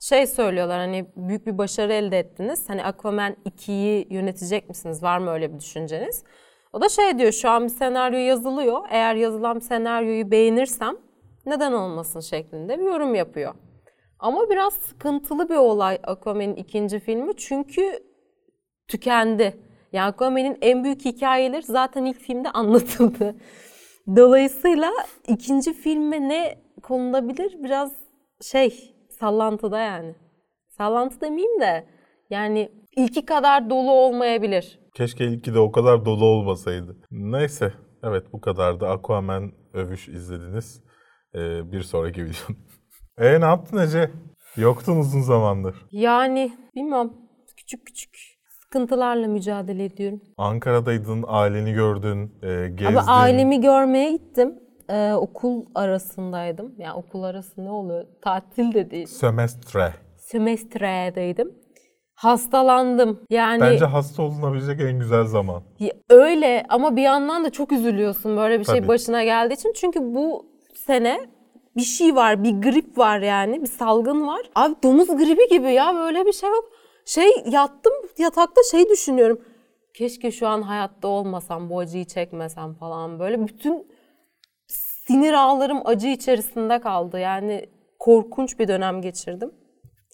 şey söylüyorlar hani büyük bir başarı elde ettiniz. Hani Aquaman 2'yi yönetecek misiniz? Var mı öyle bir düşünceniz? O da şey diyor şu an bir senaryo yazılıyor. Eğer yazılan senaryoyu beğenirsem neden olmasın şeklinde bir yorum yapıyor. Ama biraz sıkıntılı bir olay Aquaman'in ikinci filmi çünkü tükendi. Yani Aquaman'in en büyük hikayeleri zaten ilk filmde anlatıldı. Dolayısıyla ikinci filme ne konulabilir biraz şey sallantıda yani. Sallantı demeyeyim de yani ilki kadar dolu olmayabilir. Keşke ilki de o kadar dolu olmasaydı. Neyse. Evet bu kadardı. Aquaman övüş izlediniz. Ee, bir sonraki videonun. *laughs* E ne yaptın Ece? Yoktun uzun zamandır. Yani bilmem küçük küçük sıkıntılarla mücadele ediyorum. Ankara'daydın, aileni gördün, e, gezdin. Ama ailemi görmeye gittim. Ee, okul arasındaydım. Yani okul arası ne oluyor? Tatil de değil. Sömestre. Sömestredeydim. Hastalandım. Yani Bence hasta olunabilecek en güzel zaman. Ya öyle ama bir yandan da çok üzülüyorsun böyle bir şey Tabii. başına geldiği için. Çünkü bu sene bir şey var, bir grip var yani, bir salgın var. Abi domuz gribi gibi ya böyle bir şey yok. Şey yattım yatakta şey düşünüyorum. Keşke şu an hayatta olmasam, bu acıyı çekmesem falan böyle. Bütün sinir ağlarım acı içerisinde kaldı. Yani korkunç bir dönem geçirdim.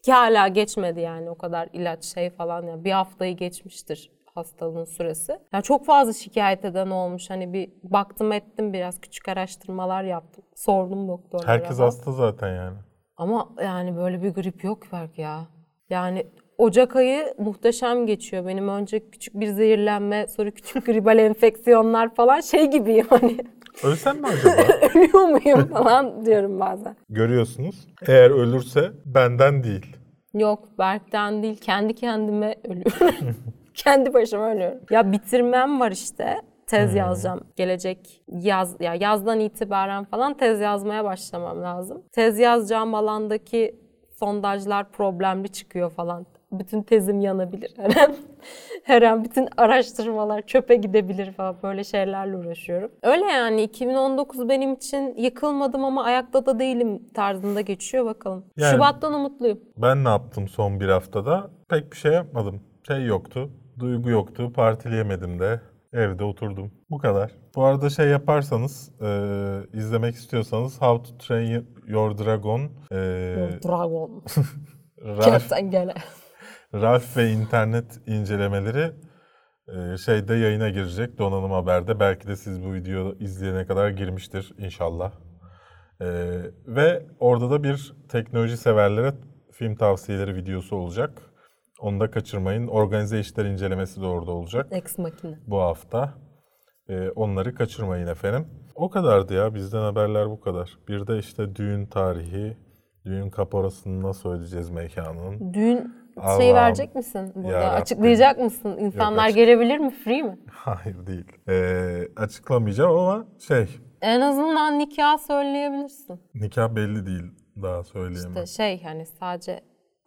Ki hala geçmedi yani o kadar ilaç şey falan ya. Bir haftayı geçmiştir hastalığın süresi. Yani çok fazla şikayet eden olmuş. Hani bir baktım ettim biraz küçük araştırmalar yaptım. Sordum doktorlara. Herkes hasta zaten yani. Ama yani böyle bir grip yok belki ya. Yani Ocak ayı muhteşem geçiyor. Benim önce küçük bir zehirlenme, sonra küçük gribal *laughs* enfeksiyonlar falan şey gibiyim hani. Ölsem mi acaba? *laughs* Ölüyor muyum falan diyorum bazen. Görüyorsunuz. Eğer ölürse benden değil. Yok Berk'ten değil kendi kendime ölüyorum. *laughs* kendi başıma ölüyorum. Ya bitirmem var işte. Tez yazacağım. Gelecek yaz ya yazdan itibaren falan tez yazmaya başlamam lazım. Tez yazacağım alandaki sondajlar problemli çıkıyor falan. Bütün tezim yanabilir her an. Her an bütün araştırmalar çöpe gidebilir falan böyle şeylerle uğraşıyorum. Öyle yani 2019 benim için yıkılmadım ama ayakta da değilim tarzında geçiyor bakalım. Yani- Şubat'tan umutluyum. Ben ne yaptım son bir haftada? Pek bir şey yapmadım. Şey yoktu. Duygu yoktu. Partileyemedim de. Evde oturdum. Bu kadar. Bu arada şey yaparsanız, e, izlemek istiyorsanız How to Train Your Dragon, e, Dragon. *laughs* Ralph, Kertenkele. Ralph ve internet incelemeleri e, şeyde yayına girecek Donanım Haber'de. Belki de siz bu videoyu izleyene kadar girmiştir inşallah. E, ve orada da bir teknoloji severlere film tavsiyeleri videosu olacak. Onu da kaçırmayın. Organize işler incelemesi de orada olacak Ex Machina. bu hafta. Ee, onları kaçırmayın efendim. O kadardı ya. Bizden haberler bu kadar. Bir de işte düğün tarihi, düğün kaporasını nasıl ödeyeceğiz mekanın? Düğün Allah'ım. şey verecek misin burada? Yarabbim. Açıklayacak mısın? İnsanlar açık- gelebilir mi? Free mi? *laughs* Hayır değil. Ee, açıklamayacağım ama şey, En azından nikah söyleyebilirsin. nikah belli değil. Daha söyleyemem. İşte şey hani sadece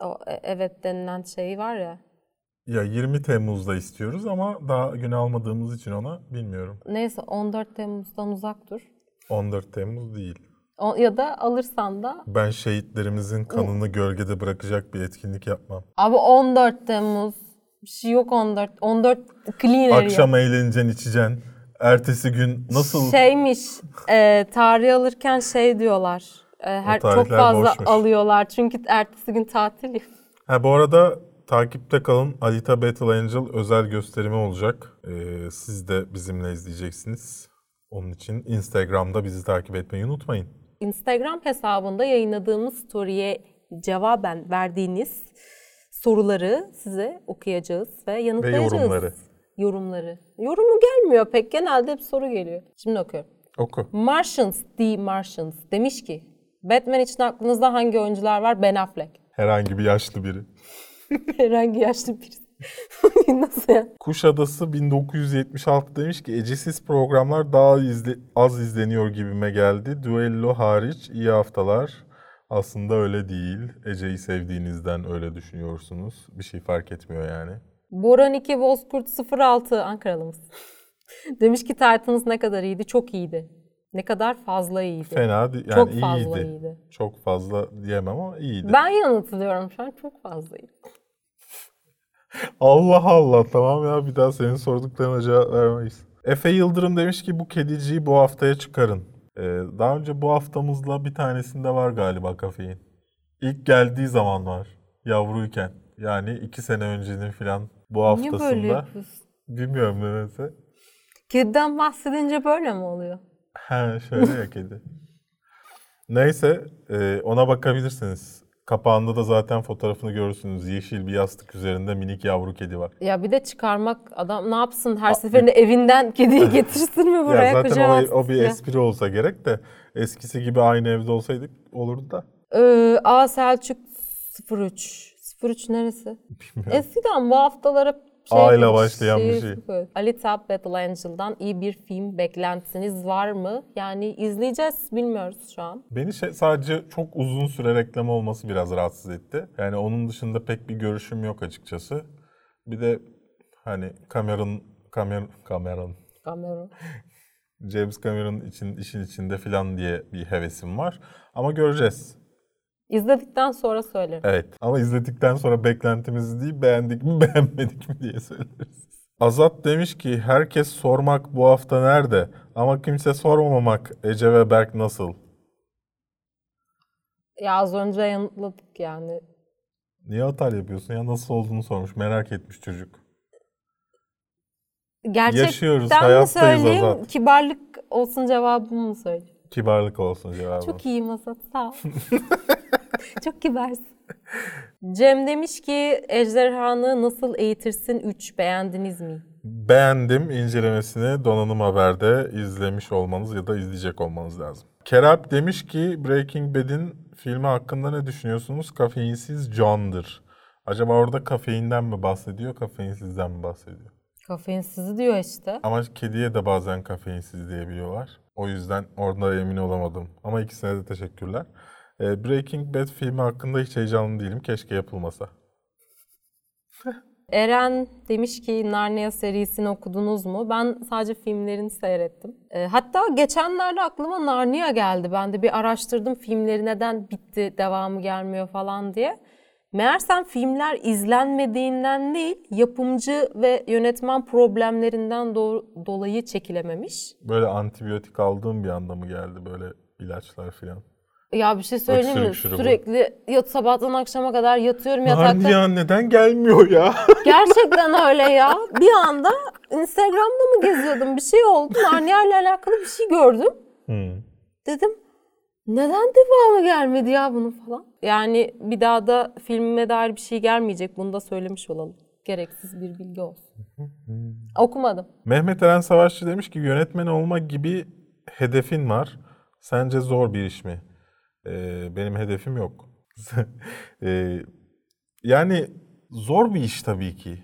o e- evet denilen şey var ya. Ya 20 Temmuz'da istiyoruz ama daha gün almadığımız için ona bilmiyorum. Neyse 14 Temmuz'dan uzak dur. 14 Temmuz değil. O, ya da alırsan da Ben şehitlerimizin kanını gölgede bırakacak bir etkinlik yapmam. abi 14 Temmuz bir şey yok 14 14 clean area. Akşam eğleneceksin, içeceksin. Ertesi gün nasıl Şeymiş e, tarih alırken şey diyorlar. E, her çok fazla boşmuş. alıyorlar çünkü ertesi gün tatil. Ha bu arada takipte kalın. Alita Battle Angel özel gösterimi olacak. Ee, siz de bizimle izleyeceksiniz. Onun için Instagram'da bizi takip etmeyi unutmayın. Instagram hesabında yayınladığımız story'e cevaben verdiğiniz soruları size okuyacağız ve yanıtlayacağız. yorumları. Yorumları. Yorumu gelmiyor pek. Genelde hep soru geliyor. Şimdi okuyorum. Oku. Martians, The Martians demiş ki Batman için aklınızda hangi oyuncular var? Ben Affleck. Herhangi bir yaşlı biri. *laughs* Herhangi yaşlı birisi. *laughs* Nasıl ya? Kuşadası 1976 demiş ki ecesiz programlar daha izle- az izleniyor gibime geldi. Duello hariç iyi haftalar. Aslında öyle değil. Ece'yi sevdiğinizden öyle düşünüyorsunuz. Bir şey fark etmiyor yani. Boran 2 Bozkurt 06 Ankaralı mısın? *laughs* Demiş ki Titans ne kadar iyiydi? Çok iyiydi. Ne kadar fazla iyiydi. Fena. Yani Çok iyiydi. fazla iyiydi. Çok fazla diyemem ama iyiydi. Ben yanıltılıyorum şu an çok fazla iyi. Allah Allah tamam ya bir daha senin sorduklarına cevap vermeyiz. Efe Yıldırım demiş ki bu kediciyi bu haftaya çıkarın. Ee, daha önce bu haftamızla bir tanesinde var galiba kafein. İlk geldiği zaman var yavruyken. Yani iki sene öncenin filan bu Niye böyle haftasında. yapıyorsun? Bilmiyorum nedense. Kediden bahsedince böyle mi oluyor? He şöyle ya kedi. *laughs* Neyse e, ona bakabilirsiniz. Kapağında da zaten fotoğrafını görürsünüz. Yeşil bir yastık üzerinde minik yavru kedi var. Ya bir de çıkarmak adam ne yapsın her seferinde evinden kediyi *laughs* getirsin mi buraya ya zaten o, o bir ya? espri olsa gerek de eskisi gibi aynı evde olsaydık olurdu da. Ee, A Selçuk 03. 03 neresi? Eskiden bu haftalara şey A ile başlayan bir şey. sıfır. Alita Battle Angel'dan iyi bir film beklentiniz var mı? Yani izleyeceğiz bilmiyoruz şu an. Beni şey, sadece çok uzun süre reklam olması biraz rahatsız etti. Yani onun dışında pek bir görüşüm yok açıkçası. Bir de hani Cameron, Cameron, Cameron, Cameron. *laughs* James Cameron için işin içinde filan diye bir hevesim var. Ama göreceğiz. İzledikten sonra söylerim. Evet. Ama izledikten sonra beklentimizi değil beğendik mi *laughs* beğenmedik mi diye söyleriz. Azat demiş ki herkes sormak bu hafta nerede? Ama kimse sormamak Ece ve Berk nasıl? Ya az önce yanıtladık yani. Niye atar yapıyorsun ya nasıl olduğunu sormuş merak etmiş çocuk. Gerçekten Yaşıyoruz, mi söyleyeyim, Azat. kibarlık olsun cevabımı mı söyleyeyim? Kibarlık olsun cevabı. Çok iyiyim Azat, sağ ol. *laughs* *laughs* Çok kibarsın. Cem demiş ki Ejderhanı nasıl eğitirsin 3 beğendiniz mi? Beğendim incelemesini Donanım Haber'de izlemiş olmanız ya da izleyecek olmanız lazım. Kerap demiş ki Breaking Bad'in filmi hakkında ne düşünüyorsunuz? Kafeinsiz candır. Acaba orada kafeinden mi bahsediyor, kafeinsizden mi bahsediyor? Kafeinsizi diyor işte. Ama kediye de bazen kafeinsiz diyebiliyorlar. O yüzden orada emin olamadım. Ama ikisine de teşekkürler. Ee, Breaking Bad filmi hakkında hiç heyecanlı değilim. Keşke yapılmasa. *laughs* Eren demiş ki Narnia serisini okudunuz mu? Ben sadece filmlerini seyrettim. E, hatta geçenlerde aklıma Narnia geldi. Ben de bir araştırdım filmleri neden bitti, devamı gelmiyor falan diye. Meğersem filmler izlenmediğinden değil, yapımcı ve yönetmen problemlerinden do- dolayı çekilememiş. Böyle antibiyotik aldığım bir anda mı geldi böyle ilaçlar filan? Ya bir şey söyleyeyim mi? Öksürük şurubu. Sürekli yat sabahtan akşama kadar yatıyorum yatakta. Narnia neden gelmiyor ya? *laughs* Gerçekten öyle ya. Bir anda Instagram'da mı geziyordum? Bir şey oldu. Narnia ile alakalı bir şey gördüm. Hmm. Dedim neden devamı gelmedi ya bunun falan. Yani bir daha da filmime dair bir şey gelmeyecek. Bunu da söylemiş olalım. Gereksiz bir bilgi olsun. Okumadım. Mehmet Eren Savaşçı demiş ki yönetmen olmak gibi hedefin var. Sence zor bir iş mi? Ee, benim hedefim yok. *laughs* Ee, yani zor bir iş tabii ki.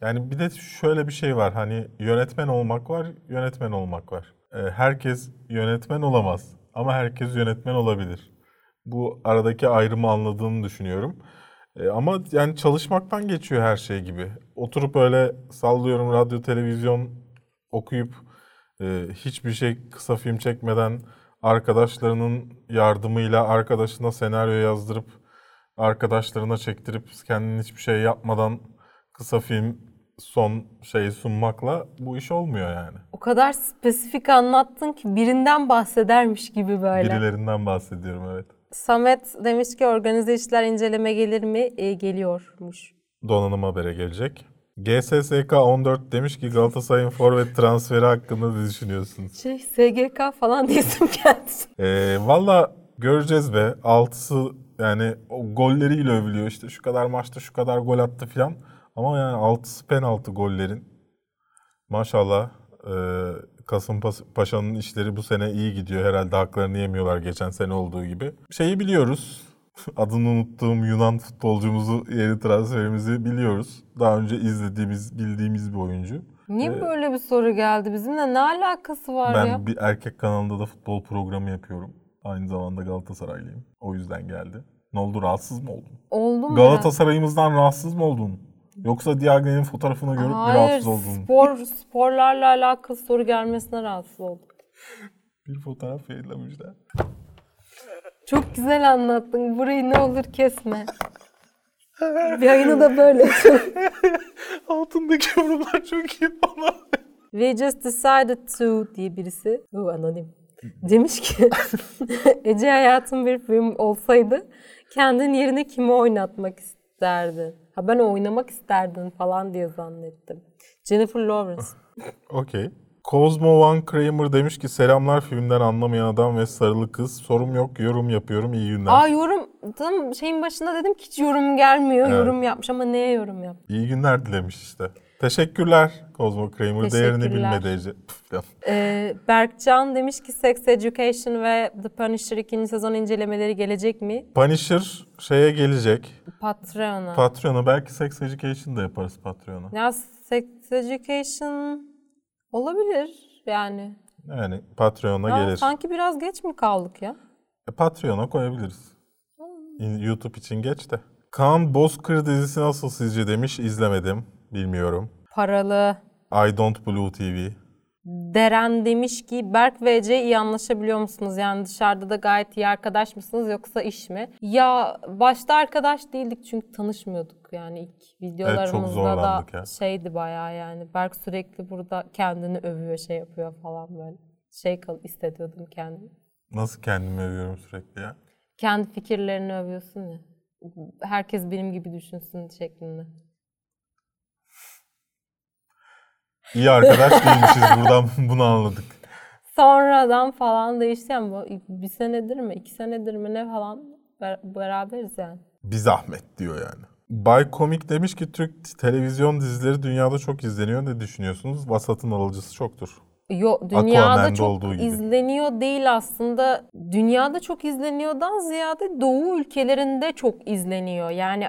Yani bir de şöyle bir şey var. Hani yönetmen olmak var, yönetmen olmak var. Ee, herkes yönetmen olamaz ama herkes yönetmen olabilir. Bu aradaki ayrımı anladığını düşünüyorum. Ee, ama yani çalışmaktan geçiyor her şey gibi. Oturup öyle sallıyorum radyo, televizyon okuyup e, hiçbir şey kısa film çekmeden arkadaşlarının yardımıyla arkadaşına senaryo yazdırıp arkadaşlarına çektirip kendin hiçbir şey yapmadan kısa film son şeyi sunmakla bu iş olmuyor yani. O kadar spesifik anlattın ki birinden bahsedermiş gibi böyle. Birilerinden bahsediyorum evet. Samet demiş ki organize işler inceleme gelir mi? E, geliyormuş. Donanım habere gelecek. GSSK 14 demiş ki Galatasaray'ın forvet transferi hakkında ne düşünüyorsunuz? Şey SGK falan *laughs* diyesim geldi. Ee, Valla göreceğiz be. Altısı yani o golleriyle övülüyor. İşte şu kadar maçta şu kadar gol attı filan. Ama yani altısı penaltı gollerin. Maşallah e, Kasımpaşa'nın işleri bu sene iyi gidiyor. Herhalde haklarını yemiyorlar geçen sene olduğu gibi. Şeyi biliyoruz. *laughs* Adını unuttuğum Yunan futbolcumuzu yeni transferimizi biliyoruz. Daha önce izlediğimiz, bildiğimiz bir oyuncu. Niye böyle bir soru geldi? Bizimle ne alakası var Ben ya? bir erkek kanalında da futbol programı yapıyorum. Aynı zamanda Galatasaraylıyım. O yüzden geldi. Ne oldu rahatsız mı oldun? Oldu mu? Galatasaray'ımızdan rahatsız mı oldun? Yoksa Diagne'nin fotoğrafını görüp Hayır, rahatsız oldun? spor, sporlarla alakalı soru gelmesine rahatsız oldum. Bir fotoğraf yayınlamışlar. Çok güzel anlattın. Burayı ne olur kesme. *laughs* Bir yayını da böyle. *laughs* Altındaki yorumlar çok iyi bana. We just decided to diye birisi. Bu anonim. Demiş ki *laughs* Ece hayatın bir film olsaydı kendin yerine kimi oynatmak isterdin? Ha ben oynamak isterdin falan diye zannettim. Jennifer Lawrence. Okey. Cosmo Van Kramer demiş ki selamlar filmden anlamayan adam ve sarılı kız. Sorum yok yorum yapıyorum iyi günler. Aa yorum tam şeyin başında dedim ki hiç yorum gelmiyor. Evet. Yorum yapmış ama neye yorum yap? İyi günler dilemiş işte. Teşekkürler Cosmo Kramer. Değerini bilmedi. *laughs* Ee, Berkcan demiş ki Sex Education ve The Punisher ikinci sezon incelemeleri gelecek mi? Punisher şeye gelecek. Patreon'a. Patreon'a belki Sex Education da yaparız Patreon'a. ya Sex Education olabilir yani. Yani Patreon'a Ya, gelir. sanki biraz geç mi kaldık ya? E, Patreon'a koyabiliriz. İn- YouTube için geç de. Kaan Bozkır dizisi nasıl sizce demiş. İzlemedim. Bilmiyorum. Paralı. I Don't Blue TV. Deren demiş ki Berk ve Ece iyi anlaşabiliyor musunuz? Yani dışarıda da gayet iyi arkadaş mısınız yoksa iş mi? Ya başta arkadaş değildik çünkü tanışmıyorduk. Yani ilk videolarımızda zorlandık da ya. şeydi bayağı yani. Berk sürekli burada kendini övüyor, şey yapıyor falan böyle. Şey kal hissediyordum kendimi. Nasıl kendimi övüyorum sürekli ya? Kendi fikirlerini övüyorsun ya. Herkes benim gibi düşünsün şeklinde. İyi arkadaş değilmişiz buradan *laughs* bunu anladık. Sonradan falan değişti bu bir senedir mi, iki senedir mi ne falan ber- beraberiz yani. Bir zahmet diyor yani. Bay Komik demiş ki Türk televizyon dizileri dünyada çok izleniyor. Ne düşünüyorsunuz? Vasatın alıcısı çoktur. Yo, dünyada Aquaman'da çok olduğu gibi. izleniyor değil aslında. Dünyada çok izleniyordan ziyade Doğu ülkelerinde çok izleniyor. Yani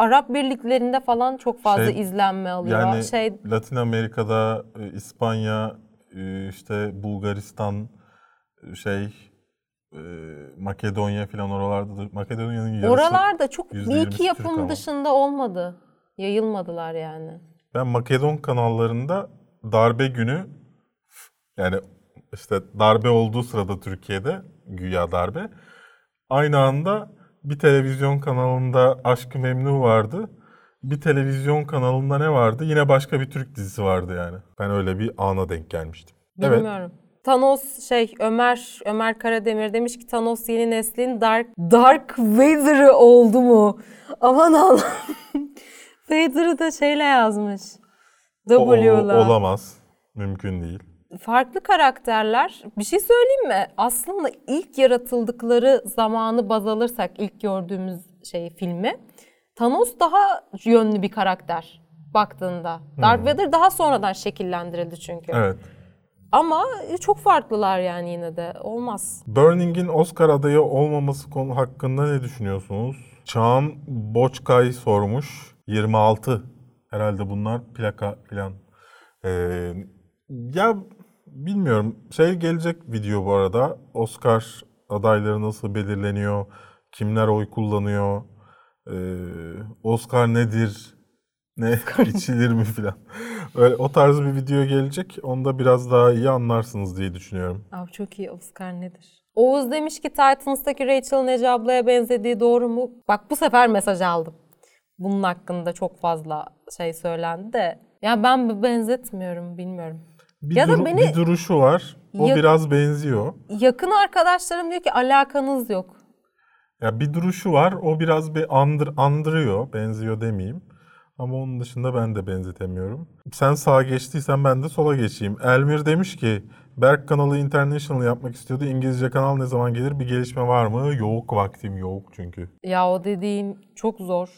Arap birliklerinde falan çok fazla Şey, izlenme alıyor. Yani şey Latin Amerika'da, e, İspanya, e, işte Bulgaristan, e, şey, Makedonya falan oralarda da Makedonya'nın yarısı. oralarda çok bir %20'si iki Türk yapım ama. dışında olmadı. Yayılmadılar yani. Ben Makedon kanallarında darbe günü yani işte darbe olduğu sırada Türkiye'de güya darbe aynı anda bir televizyon kanalında Aşk-ı Memnu vardı. Bir televizyon kanalında ne vardı? Yine başka bir Türk dizisi vardı yani. Ben öyle bir ana denk gelmiştim. Evet. Bilmiyorum. Thanos şey Ömer Ömer Karademir demiş ki Thanos yeni neslin Dark Dark Vader'ı oldu mu? Aman Allah'ım. *laughs* Vader'ı da şeyle yazmış. O- o- W'la. olamaz. Mümkün değil. Farklı karakterler. Bir şey söyleyeyim mi? Aslında ilk yaratıldıkları zamanı baz alırsak ilk gördüğümüz şey filmi Thanos daha yönlü bir karakter baktığında. Darth Vader daha sonradan şekillendirildi çünkü. Evet. Ama çok farklılar yani yine de. Olmaz. Burning'in Oscar adayı olmaması konu hakkında ne düşünüyorsunuz? Çağan Boçkay sormuş. 26 herhalde bunlar plaka filan. Ee, ya bilmiyorum. Şey gelecek video bu arada. Oscar adayları nasıl belirleniyor? Kimler oy kullanıyor? Ee, Oscar nedir? Ne *laughs* içilir mi filan. Öyle o tarz bir video gelecek. Onda biraz daha iyi anlarsınız diye düşünüyorum. Abi çok iyi Oscar nedir? Oğuz demiş ki Titans'taki Rachel Nece ablaya benzediği doğru mu? Bak bu sefer mesaj aldım. Bunun hakkında çok fazla şey söylendi de. Ya ben benzetmiyorum bilmiyorum. Bir, Ya da duru- beni- bir duruşu var. O Ya- biraz benziyor. Yakın arkadaşlarım diyor ki alakanız yok. Ya bir duruşu var. O biraz bir andır, andırıyor. Benziyor demeyeyim. Ama onun dışında ben de benzetemiyorum. Sen sağa geçtiysen ben de sola geçeyim. Elmir demiş ki Berk kanalı International yapmak istiyordu. İngilizce kanal ne zaman gelir? Bir gelişme var mı? Yok vaktim yok çünkü. Ya o dediğin çok zor.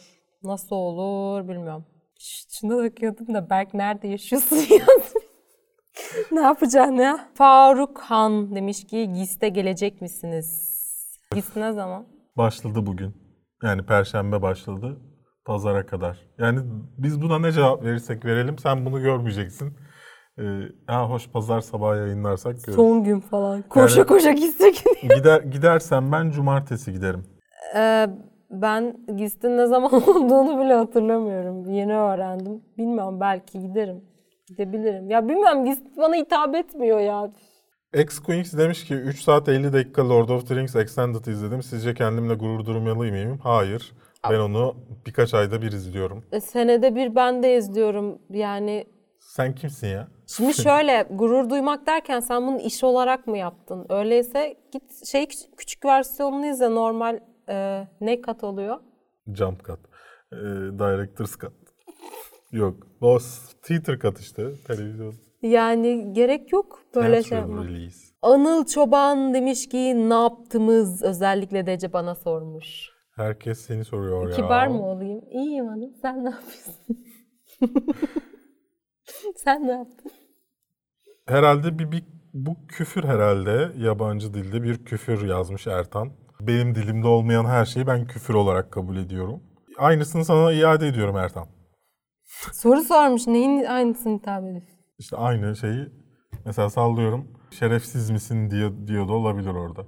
Nasıl olur bilmiyorum. Şuna bakıyordum da Berk nerede yaşıyorsun *laughs* yazmış. Ne yapacaksın ya? Faruk Han demiş ki GİS'te gelecek misiniz? GİS ne zaman? Başladı bugün. Yani perşembe başladı. Pazara kadar. Yani biz buna ne cevap verirsek verelim sen bunu görmeyeceksin. Ee, ha hoş pazar sabahı yayınlarsak görürüz. Son gün falan. Koşa Yani- koşa gitsek. Gider, gidersen ben cumartesi giderim. Ee, ben GİS'in ne zaman *laughs* olduğunu bile hatırlamıyorum. Yeni öğrendim. Bilmiyorum belki giderim. Gidebilirim. Ya bilmiyorum bana hitap etmiyor ya. X-Queens demiş ki 3 saat 50 dakika Lord of the Rings Extended izledim. Sizce kendimle gurur duymalı mıyım? Hayır. Ben onu birkaç ayda bir izliyorum. E, Senede bir ben de izliyorum. Yani Sen kimsin ya? şimdi şöyle gurur duymak derken sen bunu iş olarak mı yaptın? Öyleyse git şey küçük, küçük versiyonunu izle normal e, ne kat oluyor? Jump cut. Ee, director's cut. Yok. O cut işte. Televizyon. Yani gerek yok böyle şey yapmak. Anıl Çoban demiş ki ne yaptınız? Özellikle Dece bana sormuş. Herkes seni soruyor ya. Kibar mı olayım? İyiyim hanım. Sen ne yapıyorsun? *laughs* Sen ne yaptın? Herhalde bir, bir bu küfür herhalde yabancı dilde bir küfür yazmış Ertan. Benim dilimde olmayan her şeyi ben küfür olarak kabul ediyorum. Aynısını sana iade ediyorum Ertan. Soru sormuş. Neyin aynısını hitap? İşte aynı şeyi mesela sallıyorum. Şerefsiz misin diye diyor da olabilir orada.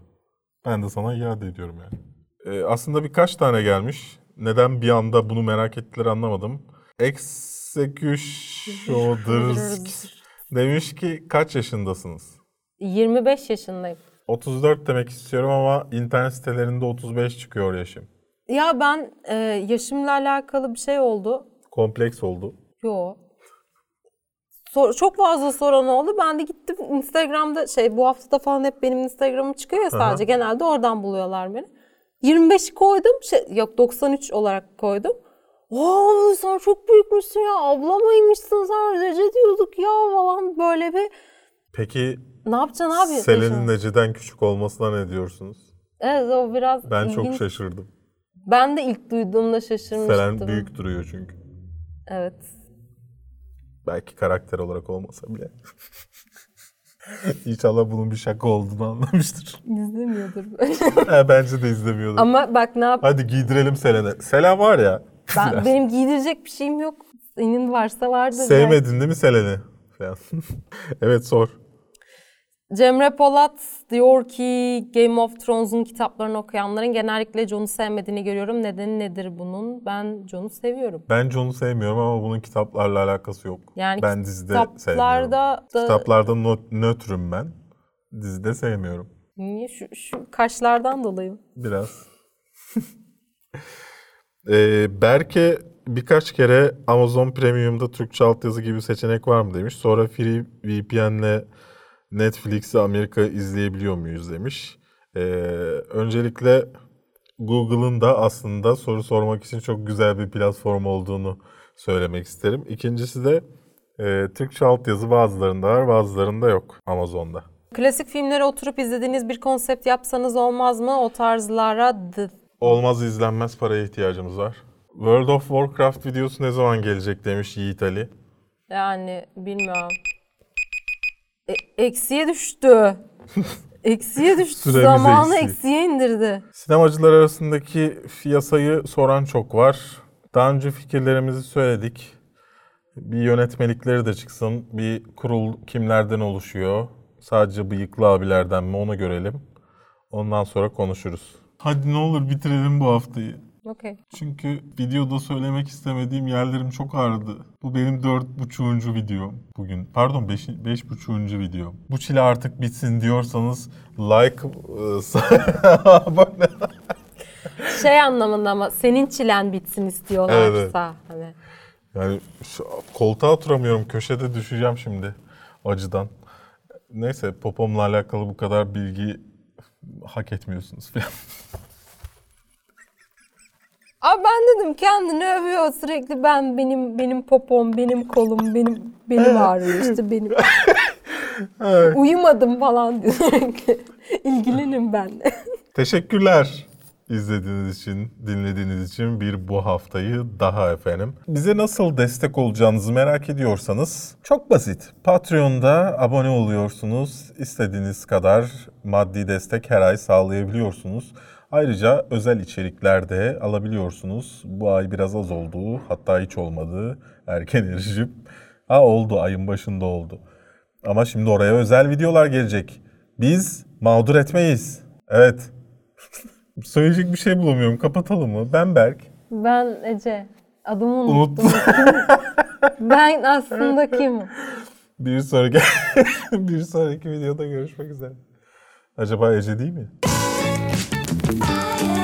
Ben de sana iade ediyorum yani. Ee, aslında birkaç tane gelmiş. Neden bir anda bunu merak ettiler anlamadım. Executioners *laughs* demiş ki kaç yaşındasınız? 25 yaşındayım. 34 demek istiyorum ama internet sitelerinde 35 çıkıyor yaşım. Ya ben e, yaşımla alakalı bir şey oldu. Kompleks oldu. Yo. Sor- çok fazla soran oldu. Ben de gittim Instagram'da şey bu haftada falan hep benim Instagram'ım çıkıyor ya sadece. Genelde oradan buluyorlar beni. 25 koydum. Şey, yok 93 olarak koydum. Oo sen çok büyükmüşsün ya. Abla mıymışsın sen? Recep diyorduk ya falan böyle bir. Peki Ne yapacaksın abi? Selen'in Ece'den küçük olmasına ne diyorsunuz? Evet o biraz Ben çok ilginç. şaşırdım. Ben de ilk duyduğumda şaşırmıştım. Selen büyük duruyor çünkü. Evet. Belki karakter olarak olmasa bile. *laughs* İnşallah bunun bir şaka olduğunu anlamıştır. İzlemiyordur. *laughs* He, bence de izlemiyordur. Ama bak ne yap? Hadi giydirelim Selen'e. Selen var ya. Ben, *laughs* benim giydirecek bir şeyim yok. Senin varsa vardır. belki. Sevmedin değil mi Selen'i? Evet sor. Cemre Polat diyor ki Game of Thrones'un kitaplarını okuyanların genellikle Jon'u sevmediğini görüyorum. Nedeni nedir bunun? Ben Jon'u seviyorum. Ben John'u sevmiyorum ama bunun kitaplarla alakası yok. Yani ben dizide sevmiyorum. kitaplarda da- Kitaplarda no- nötrüm ben. Dizide sevmiyorum. Niye? Şu, şu kaşlardan dolayı. Biraz. *laughs* Ee, Berke birkaç kere Amazon Premium'da Türkçe altyazı gibi seçenek var mı demiş. Sonra Free VPN'le Netflix'i Amerika izleyebiliyor muyuz demiş. Ee, öncelikle Google'ın da aslında soru sormak için çok güzel bir platform olduğunu söylemek isterim. İkincisi de e, Türkçe altyazı bazılarında var bazılarında yok Amazon'da. Klasik filmleri oturup izlediğiniz bir konsept yapsanız olmaz mı? O tarzlara Olmaz izlenmez paraya ihtiyacımız var. World of Warcraft videosu ne zaman gelecek demiş Yiğit Ali. yani bilmiyorum. E- eksiye düştü. *laughs* eksiye düştü. Süremiz Zamanı eksiği. eksiye indirdi. Sinemacılar arasındaki yasayı soran çok var. Daha önce fikirlerimizi söyledik. Bir yönetmelikleri de çıksın. Bir kurul kimlerden oluşuyor? Sadece bıyıklı abilerden mi onu görelim. Ondan sonra konuşuruz. Hadi ne olur bitirelim bu haftayı. Okey. Çünkü videoda söylemek istemediğim yerlerim çok ağrıdı. Bu benim dört buçuğuncu videom bugün. Pardon beş, beş buçuğuncu videom. Bu çile artık bitsin diyorsanız like, e. *laughs* Şey anlamında ama senin çilen bitsin istiyorlarsa. Hani. Yani şu, koltuğa oturamıyorum. Köşede düşeceğim şimdi acıdan. Neyse popomla alakalı bu kadar bilgi hak etmiyorsunuz falan. *laughs* Abi ben dedim kendini övüyor sürekli ben benim benim popom benim kolum benim benim ağrıyor işte benim *laughs* uyumadım falan diyor *laughs* sürekli ilgilenin ben de. Teşekkürler izlediğiniz için, dinlediğiniz için bir bu haftayı daha efendim. Bize nasıl destek olacağınızı merak ediyorsanız çok basit. Patreon'da abone oluyorsunuz. İstediğiniz kadar maddi destek her ay sağlayabiliyorsunuz. Ayrıca özel içerikler de alabiliyorsunuz. Bu ay biraz az oldu. Hatta hiç olmadı. Erken erişim. Ha oldu. Ayın başında oldu. Ama şimdi oraya özel videolar gelecek. Biz mağdur etmeyiz. Evet. *laughs* Söyleyecek bir şey bulamıyorum. Kapatalım mı? Ben Berk. Ben Ece adımı Unuttum. unuttum. *laughs* ben aslında *laughs* kimim? Bir sonraki bir sonraki videoda görüşmek üzere. Acaba Ece değil mi? I am